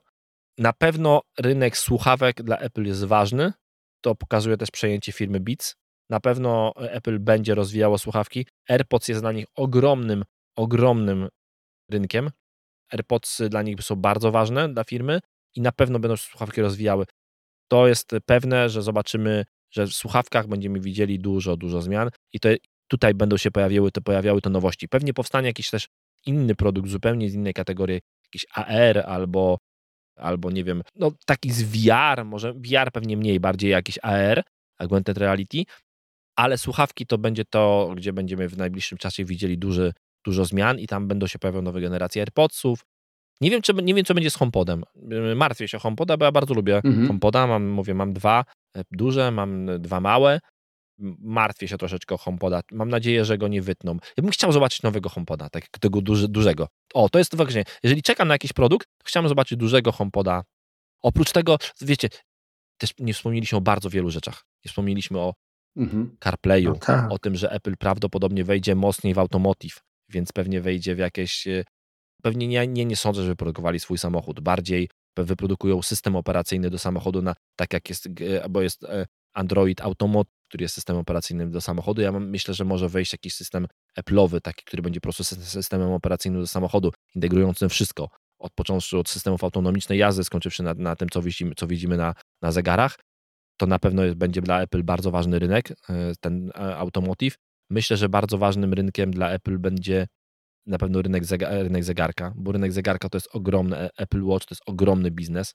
Na pewno rynek słuchawek dla Apple jest ważny, to pokazuje też przejęcie firmy Beats. Na pewno Apple będzie rozwijało słuchawki. AirPods jest dla nich ogromnym, ogromnym rynkiem. AirPods dla nich są bardzo ważne dla firmy i na pewno będą słuchawki rozwijały. To jest pewne, że zobaczymy że w słuchawkach będziemy widzieli dużo, dużo zmian i to tutaj będą się pojawiały te, pojawiały te nowości. Pewnie powstanie jakiś też inny produkt, zupełnie z innej kategorii, jakiś AR albo, albo nie wiem, no taki z VR, może VR pewnie mniej, bardziej jakiś AR, augmented reality, ale słuchawki to będzie to, gdzie będziemy w najbliższym czasie widzieli duży, dużo zmian i tam będą się pojawiały nowe generacje AirPodsów, Nie wiem, czy, nie wiem, co będzie z HomePodem. Martwię się o HomePoda, bo ja bardzo lubię mhm. HomePoda. Mam, mówię, mam dwa e, duże, mam dwa małe. Martwię się troszeczkę o HomePoda. Mam nadzieję, że go nie wytną. Ja bym chciał zobaczyć nowego HomePoda, tak, tego duży, dużego. O, to jest faktycznie. Jeżeli czekam na jakiś produkt, to chciałbym zobaczyć dużego HomePoda. Oprócz tego, wiecie, też nie wspomnieliśmy o bardzo wielu rzeczach. Nie wspomnieliśmy o mhm. CarPlayu, no tak. o tym, że Apple prawdopodobnie wejdzie mocniej w automotive, więc pewnie wejdzie w jakieś e, pewnie nie, nie, nie sądzę, że wyprodukowali swój samochód. Bardziej wyprodukują system operacyjny do samochodu, na, tak jak jest, bo jest e, Android Automotive, który jest systemem operacyjnym do samochodu. Ja myślę, że może wejść jakiś system Apple'owy, taki, który będzie po prostu systemem operacyjnym do samochodu, integrującym wszystko, od począwszy od systemów autonomicznej jazdy, skończywszy na, na tym, co widzimy, co widzimy na, na zegarach. To na pewno jest, będzie dla Apple bardzo ważny rynek, e, ten e, automotive. Myślę, że bardzo ważnym rynkiem dla Apple będzie na pewno rynek, rynek zegarka, bo rynek zegarka to jest ogromny, e, Apple Watch to jest ogromny biznes,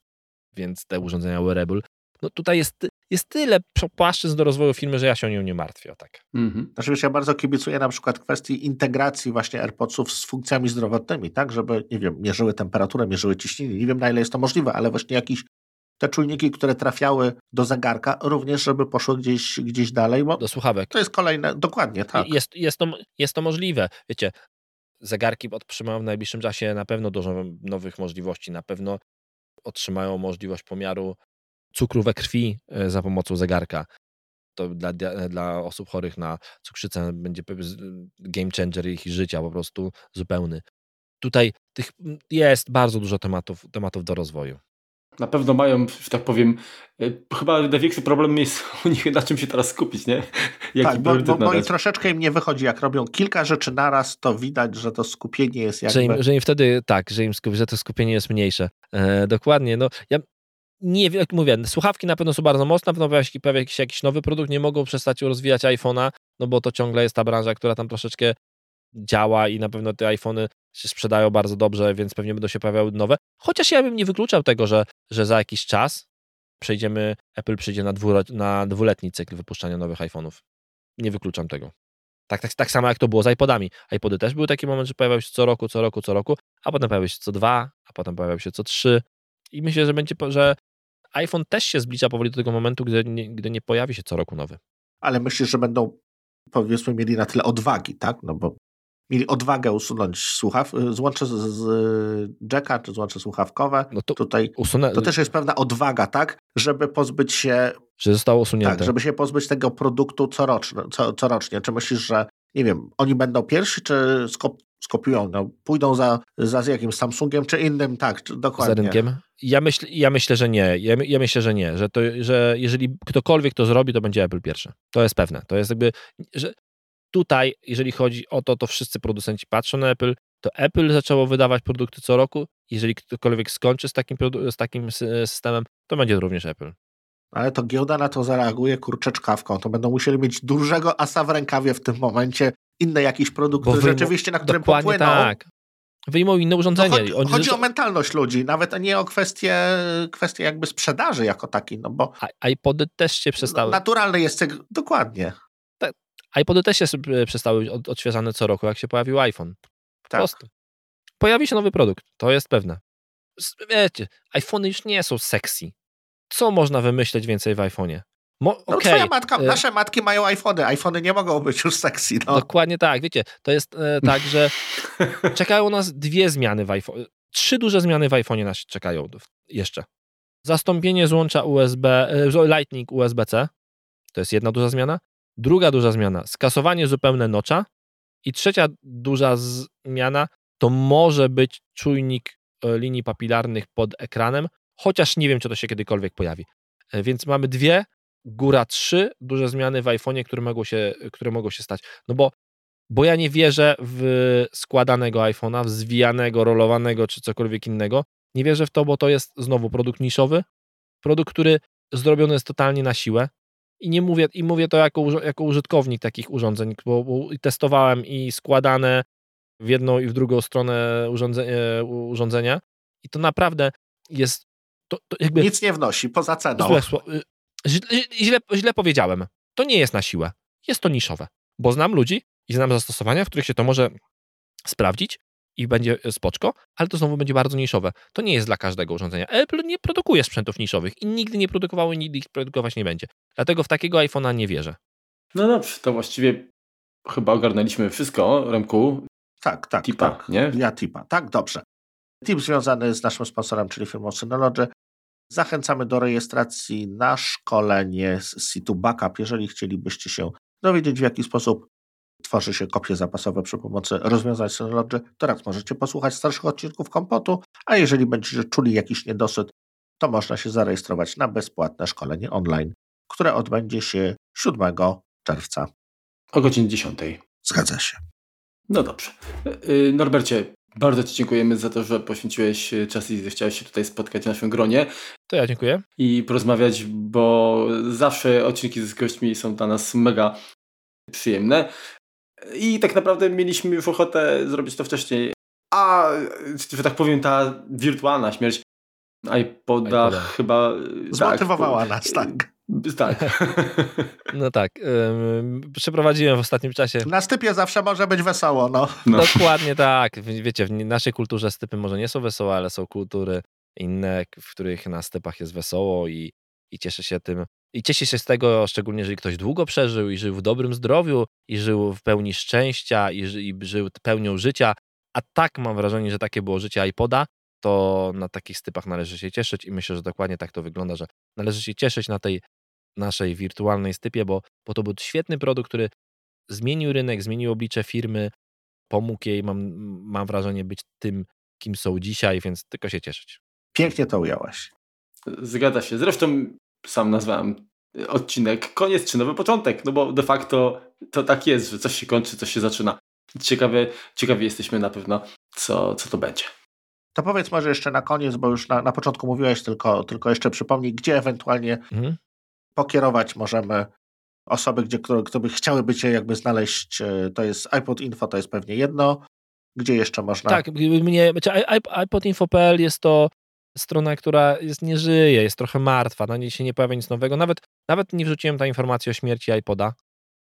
więc te urządzenia wearable, no tutaj jest, jest tyle płaszczyzn do rozwoju firmy, że ja się o nią nie martwię, tak. Mhm. Znaczy, ja bardzo kibicuję na przykład kwestii integracji właśnie AirPodsów z funkcjami zdrowotnymi, tak, żeby, nie wiem, mierzyły temperaturę, mierzyły ciśnienie, nie wiem na ile jest to możliwe, ale właśnie jakiś te czujniki, które trafiały do zegarka, również żeby poszły gdzieś, gdzieś dalej. do słuchawek. To jest kolejne, dokładnie, tak. Jest, jest, to, jest to możliwe. Wiecie, zegarki otrzymają w najbliższym czasie na pewno dużo nowych możliwości. Na pewno otrzymają możliwość pomiaru cukru we krwi e, za pomocą zegarka. To dla, dla osób chorych na cukrzycę będzie game changer ich życia po prostu zupełny. Tutaj tych jest bardzo dużo tematów, tematów do rozwoju na pewno mają, że tak powiem, e, chyba największy problem jest u nich na czym się teraz skupić, nie? Jaki tak, bo, bo, bo i troszeczkę im nie wychodzi, jak robią kilka rzeczy naraz, to widać, że to skupienie jest jakby... Że im, że im wtedy, tak, że, im, że to skupienie jest mniejsze. E, dokładnie, no ja nie jak mówię, słuchawki na pewno są bardzo mocne, na pewno pojawia się jakiś nowy produkt, nie mogą przestać rozwijać iPhone'a, no bo to ciągle jest ta branża, która tam troszeczkę działa i na pewno te iPhony się sprzedają bardzo dobrze, więc pewnie będą się pojawiały nowe. Chociaż ja bym nie wykluczał tego, że, że za jakiś czas przejdziemy, Apple przyjdzie na, dwu, na dwuletni cykl wypuszczania nowych iPhone'ów. Nie wykluczam tego. Tak, tak, tak samo jak to było z iPodami. iPody też były taki moment, że pojawiały się co roku, co roku, co roku, a potem pojawiały się co dwa, a potem pojawiały się co trzy. I myślę, że będzie, że iPhone też się zbliża powoli do tego momentu, gdy nie, gdy nie pojawi się co roku nowy. Ale myślisz, że będą powiedzmy mieli na tyle odwagi, tak? No bo mieli odwagę usunąć słuchaw, y, złącze z, z jacka, czy złącze słuchawkowe. No to, Tutaj usunę... to też jest pewna odwaga, tak? Żeby pozbyć się... Że zostało usunięte. Tak, żeby się pozbyć tego produktu corocznie. Co, corocznie. Czy myślisz, że nie wiem, oni będą pierwsi, czy skop, skopiują, no, pójdą za, za jakimś Samsungiem, czy innym, tak, czy, dokładnie. Za rynkiem? Ja, myśl, ja myślę, że nie. Ja, ja, myślę, że nie. Że, to, że jeżeli ktokolwiek to zrobi, to będzie Apple pierwszy. To jest pewne. To jest jakby, że tutaj, jeżeli chodzi o to, to wszyscy producenci patrzą na Apple, to Apple zaczęło wydawać produkty co roku. Jeżeli ktokolwiek skończy z takim, z takim systemem, to będzie również Apple. Ale to giełda na to zareaguje kurczeczkawką. To będą musieli mieć dużego asa w rękawie w tym momencie, inne jakieś produkty rzeczywiście, na którym popłyną. tak. Wyjmą inne urządzenie. Chodzi, chodzi, o mentalność ludzi, nawet nie o kwestię, kwestię jakby sprzedaży jako takiej, no bo... IPody też się przestały. Naturalne jest, dokładnie iPody też się e, przestały od, odświeżane co roku, jak się pojawił iPhone. Po tak. prostu. Pojawi się nowy produkt, to jest pewne. Wiecie, iPhony już nie są sexy. Co można wymyśleć więcej w iPhone'ie? Mo no, okay. twoja matka, e, nasze matki mają iPhony. iPhony nie mogą być już sexy. No. Dokładnie tak. Wiecie, to jest e, tak, że czekają nas dwie zmiany w iPhone. Trzy duże zmiany w iPhone'ie nas czekają jeszcze. Zastąpienie złącza USB, e, Lightning USB-C. To jest jedna duża zmiana. Druga duża zmiana, skasowanie zupełne nocza. I trzecia duża zmiana to może być czujnik e, linii papilarnych pod ekranem, chociaż nie wiem, czy to się kiedykolwiek pojawi. E, więc mamy dwie, góra trzy duże zmiany w iPhone'ie, które mogą się, które mogą się stać. No bo, bo ja nie wierzę w składanego iPhone'a, w zwijanego, rolowanego czy cokolwiek innego. Nie wierzę w to, bo to jest znowu produkt niszowy, produkt, który zrobiony jest totalnie na siłę. I nie mówię, i mówię to jako, jako użytkownik takich urządzeń, bo, bo testowałem i składane w jedną i w drugą stronę urządzenia, e, urządzenia i to naprawdę jest to, to jakby... Nic nie wnosi, poza ceną. Złe, y, źle, źle, źle powiedziałem. To nie jest na siłę. Jest to niszowe, bo znam ludzi i znam zastosowania, w których się to może sprawdzić i będzie spoczko, ale to znowu będzie bardzo niszowe. To nie jest dla każdego urządzenia. Apple nie produkuje sprzętów niszowych i nigdy nie produkowało i nigdy ich produkować nie będzie. Dlatego w takiego iPhone'a nie wierzę. No dobrze, to właściwie chyba ogarnęliśmy wszystko, Remku. Tak, tak. Tipa, tak. nie? Ja tipa. Tak, dobrze. Tip związany z naszym sponsorem, czyli firmą Synology. Zachęcamy do rejestracji na szkolenie z situ Backup. Jeżeli chcielibyście się dowiedzieć, w jaki sposób tworzy się kopie zapasowe przy pomocy rozwiązań Synology, to raz możecie posłuchać starszych odcinków kompotu, a jeżeli będziecie czuli jakiś niedosyt, to można się zarejestrować na bezpłatne szkolenie online, które odbędzie się 7 czerwca. O godzinie 10. Zgadza się. No dobrze. Y, Norbercie, bardzo Ci dziękujemy za to, że poświęciłeś czas i zechciałeś się tutaj spotkać w naszym gronie. To ja dziękuję. I porozmawiać, bo zawsze odcinki z gośćmi są dla nas mega przyjemne. I tak naprawdę mieliśmy już ochotę zrobić to wcześniej. A, że tak powiem, ta wirtualna śmierć iPoda, iPoda. chyba... Zmotywowała tak, nas, tak. Tak. No tak. ym, przeprowadziłem w ostatnim czasie. Na stypie zawsze może być wesoło, no. No. Dokładnie tak. Wiecie, w naszej kulturze stypy może nie są wesołe, ale są kultury inne, w których na stypach jest wesoło i, i cieszę się tym. I cieszę się z tego, szczególnie jeżeli ktoś długo przeżył i żył w dobrym zdrowiu, i żył w pełni szczęścia, i, ży, i żył pełnią życia. A tak mam wrażenie, że takie było życie iPoda, to na takich stypach należy się cieszyć i myślę, że dokładnie tak to wygląda, że należy się cieszyć na tej naszej wirtualnej stypie, bo, bo to był świetny produkt, który zmienił rynek, zmienił oblicze firmy, pomógł jej, mam, mam wrażenie, być tym, kim są dzisiaj, więc tylko się cieszyć. Pięknie to ująłeś. Zgadza się. Zresztą sam nazwałem odcinek koniec czy nowy początek, no bo de facto to tak jest, że coś się kończy, coś się zaczyna. Ciekawie, ciekawi jesteśmy na pewno, co, co to będzie. To powiedz może jeszcze na koniec, bo już na, na początku mówiłeś, tylko, tylko jeszcze przypomnij, gdzie ewentualnie Mhm. pokierować możemy osoby, gdzie, które, które by chciałyby Cię jakby znaleźć. e, To jest iPod Info, to jest pewnie jedno. Gdzie jeszcze można? Tak, mnie, znaczy i- i- iPodinfo.pl jest to strona, która jest, nie żyje, jest trochę martwa, na niej się nie pojawia nic nowego. Nawet, nawet nie wrzuciłem tam informacji o śmierci iPoda,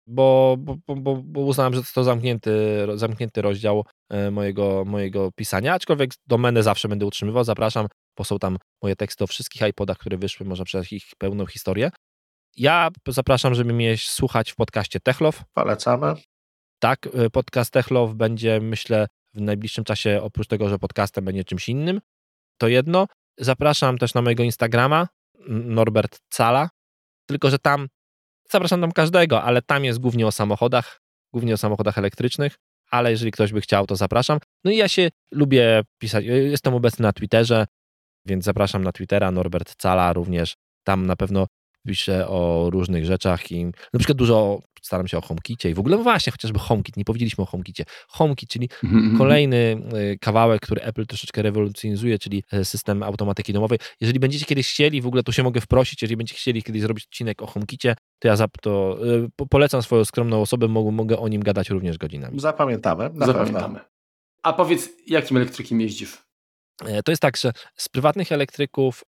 bo, bo, bo- bo, uznałem, że to zamknięty, zamknięty rozdział e, mojego, mojego pisania, aczkolwiek domenę zawsze będę utrzymywał, zapraszam, bo są tam moje teksty o wszystkich iPodach, które wyszły, można przeczytać ich pełną historię. Ja zapraszam, żeby mnie słuchać w podcaście Techlow, Polecamy. tak, y, podcast Techlow będzie, myślę, w najbliższym czasie, oprócz tego, że podcastem będzie czymś innym. To jedno. Zapraszam też na mojego Instagrama, Norbert Cala, tylko że tam, zapraszam tam każdego, ale tam jest głównie o samochodach, głównie o samochodach elektrycznych, ale jeżeli ktoś by chciał, to zapraszam. No i ja się lubię pisać, y, jestem obecny na Twitterze, więc zapraszam na Twittera, Norbert Cala również. Tam na pewno piszę o różnych rzeczach i na przykład dużo staram się o HomeKicie i w ogóle no właśnie, chociażby HomeKit, nie powiedzieliśmy o HomeKicie. HomeKit, czyli kolejny y, kawałek, który Apple troszeczkę rewolucjonizuje, czyli y, system automatyki domowej. Jeżeli będziecie kiedyś chcieli, w ogóle tu się mogę wprosić, jeżeli będziecie chcieli kiedyś zrobić odcinek o HomeKicie, to ja zap, to, po- polecam swoją skromną osobę, mogę, mogę o nim gadać również godzinami. Zapamiętamy. Na Zapamiętamy. A powiedz, jakim elektrykiem jeździsz? E, To jest tak, że z prywatnych elektryków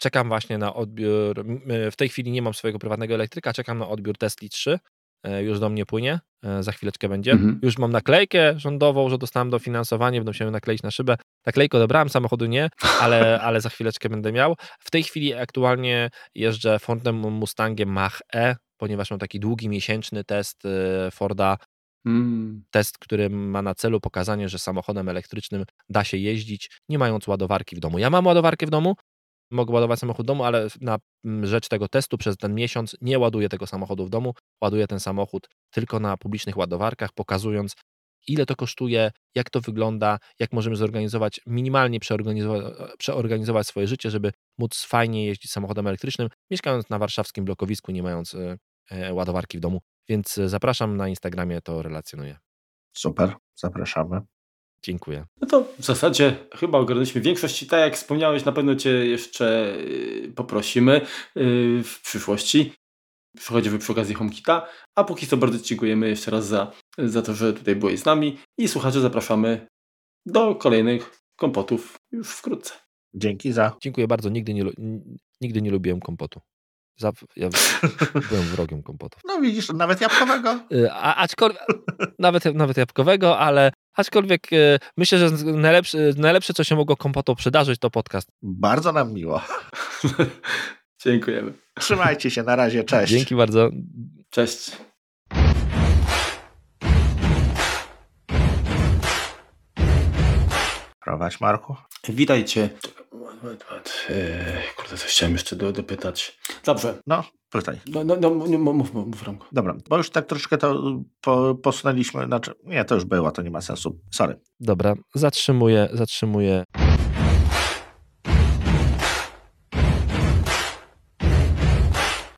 czekam właśnie na odbiór. e, W tej chwili nie mam swojego prywatnego elektryka, czekam na odbiór Tesli 3. E, Już do mnie płynie, e, za chwileczkę będzie. Mhm. Już mam naklejkę rządową, że dostałem dofinansowanie, będę musiał nakleić na szybę. Naklejkę odebrałem, samochodu nie, ale, ale za chwileczkę będę miał. W tej chwili aktualnie jeżdżę Fordem Mustangiem Mach-E, ponieważ mam taki długi miesięczny test e, Forda Mm. test, który ma na celu pokazanie, że samochodem elektrycznym da się jeździć, nie mając ładowarki w domu. Ja mam ładowarkę w domu, mogę ładować samochód w domu, ale na rzecz tego testu przez ten miesiąc nie ładuję tego samochodu w domu, ładuję ten samochód tylko na publicznych ładowarkach, pokazując ile to kosztuje, jak to wygląda, jak możemy zorganizować, minimalnie przeorganizować, przeorganizować swoje życie, żeby móc fajnie jeździć samochodem elektrycznym, mieszkając na warszawskim blokowisku, nie mając e, e, ładowarki w domu. Więc e, zapraszam na Instagramie, to relacjonuję. Super, zapraszamy. Dziękuję. No to w zasadzie chyba ogarnęliśmy większość i tak jak wspomniałeś, na pewno Cię jeszcze y, poprosimy y, w przyszłości, choćby przy okazji HomeKita, a póki co bardzo dziękujemy jeszcze raz za, za to, że tutaj byłeś z nami i słuchacze zapraszamy do kolejnych kompotów już wkrótce. Dzięki za. Dziękuję bardzo. Nigdy nie, nigdy nie lubiłem kompotu. Za, ja byłem wrogiem kompotów. No widzisz, nawet jabłkowego. Y, A, aczkolwiek, nawet, nawet jabłkowego, ale Aczkolwiek e, myślę, że najlepsze, najlepsze, co się mogło kompotu przydarzyć, to podcast. Bardzo nam miło. Dziękujemy. Trzymajcie się, na razie, cześć. Dzięki bardzo. Cześć. Prowadź, Marku. Witajcie. Kurde, coś chciałem jeszcze do, dopytać. Dobrze. No, pytaj. No, no, no mów, mów, mów Romku. Dobra, bo już tak troszeczkę to po, posunęliśmy, znaczy, nie, to już było, to nie ma sensu. Sorry. Dobra, zatrzymuję, zatrzymuję.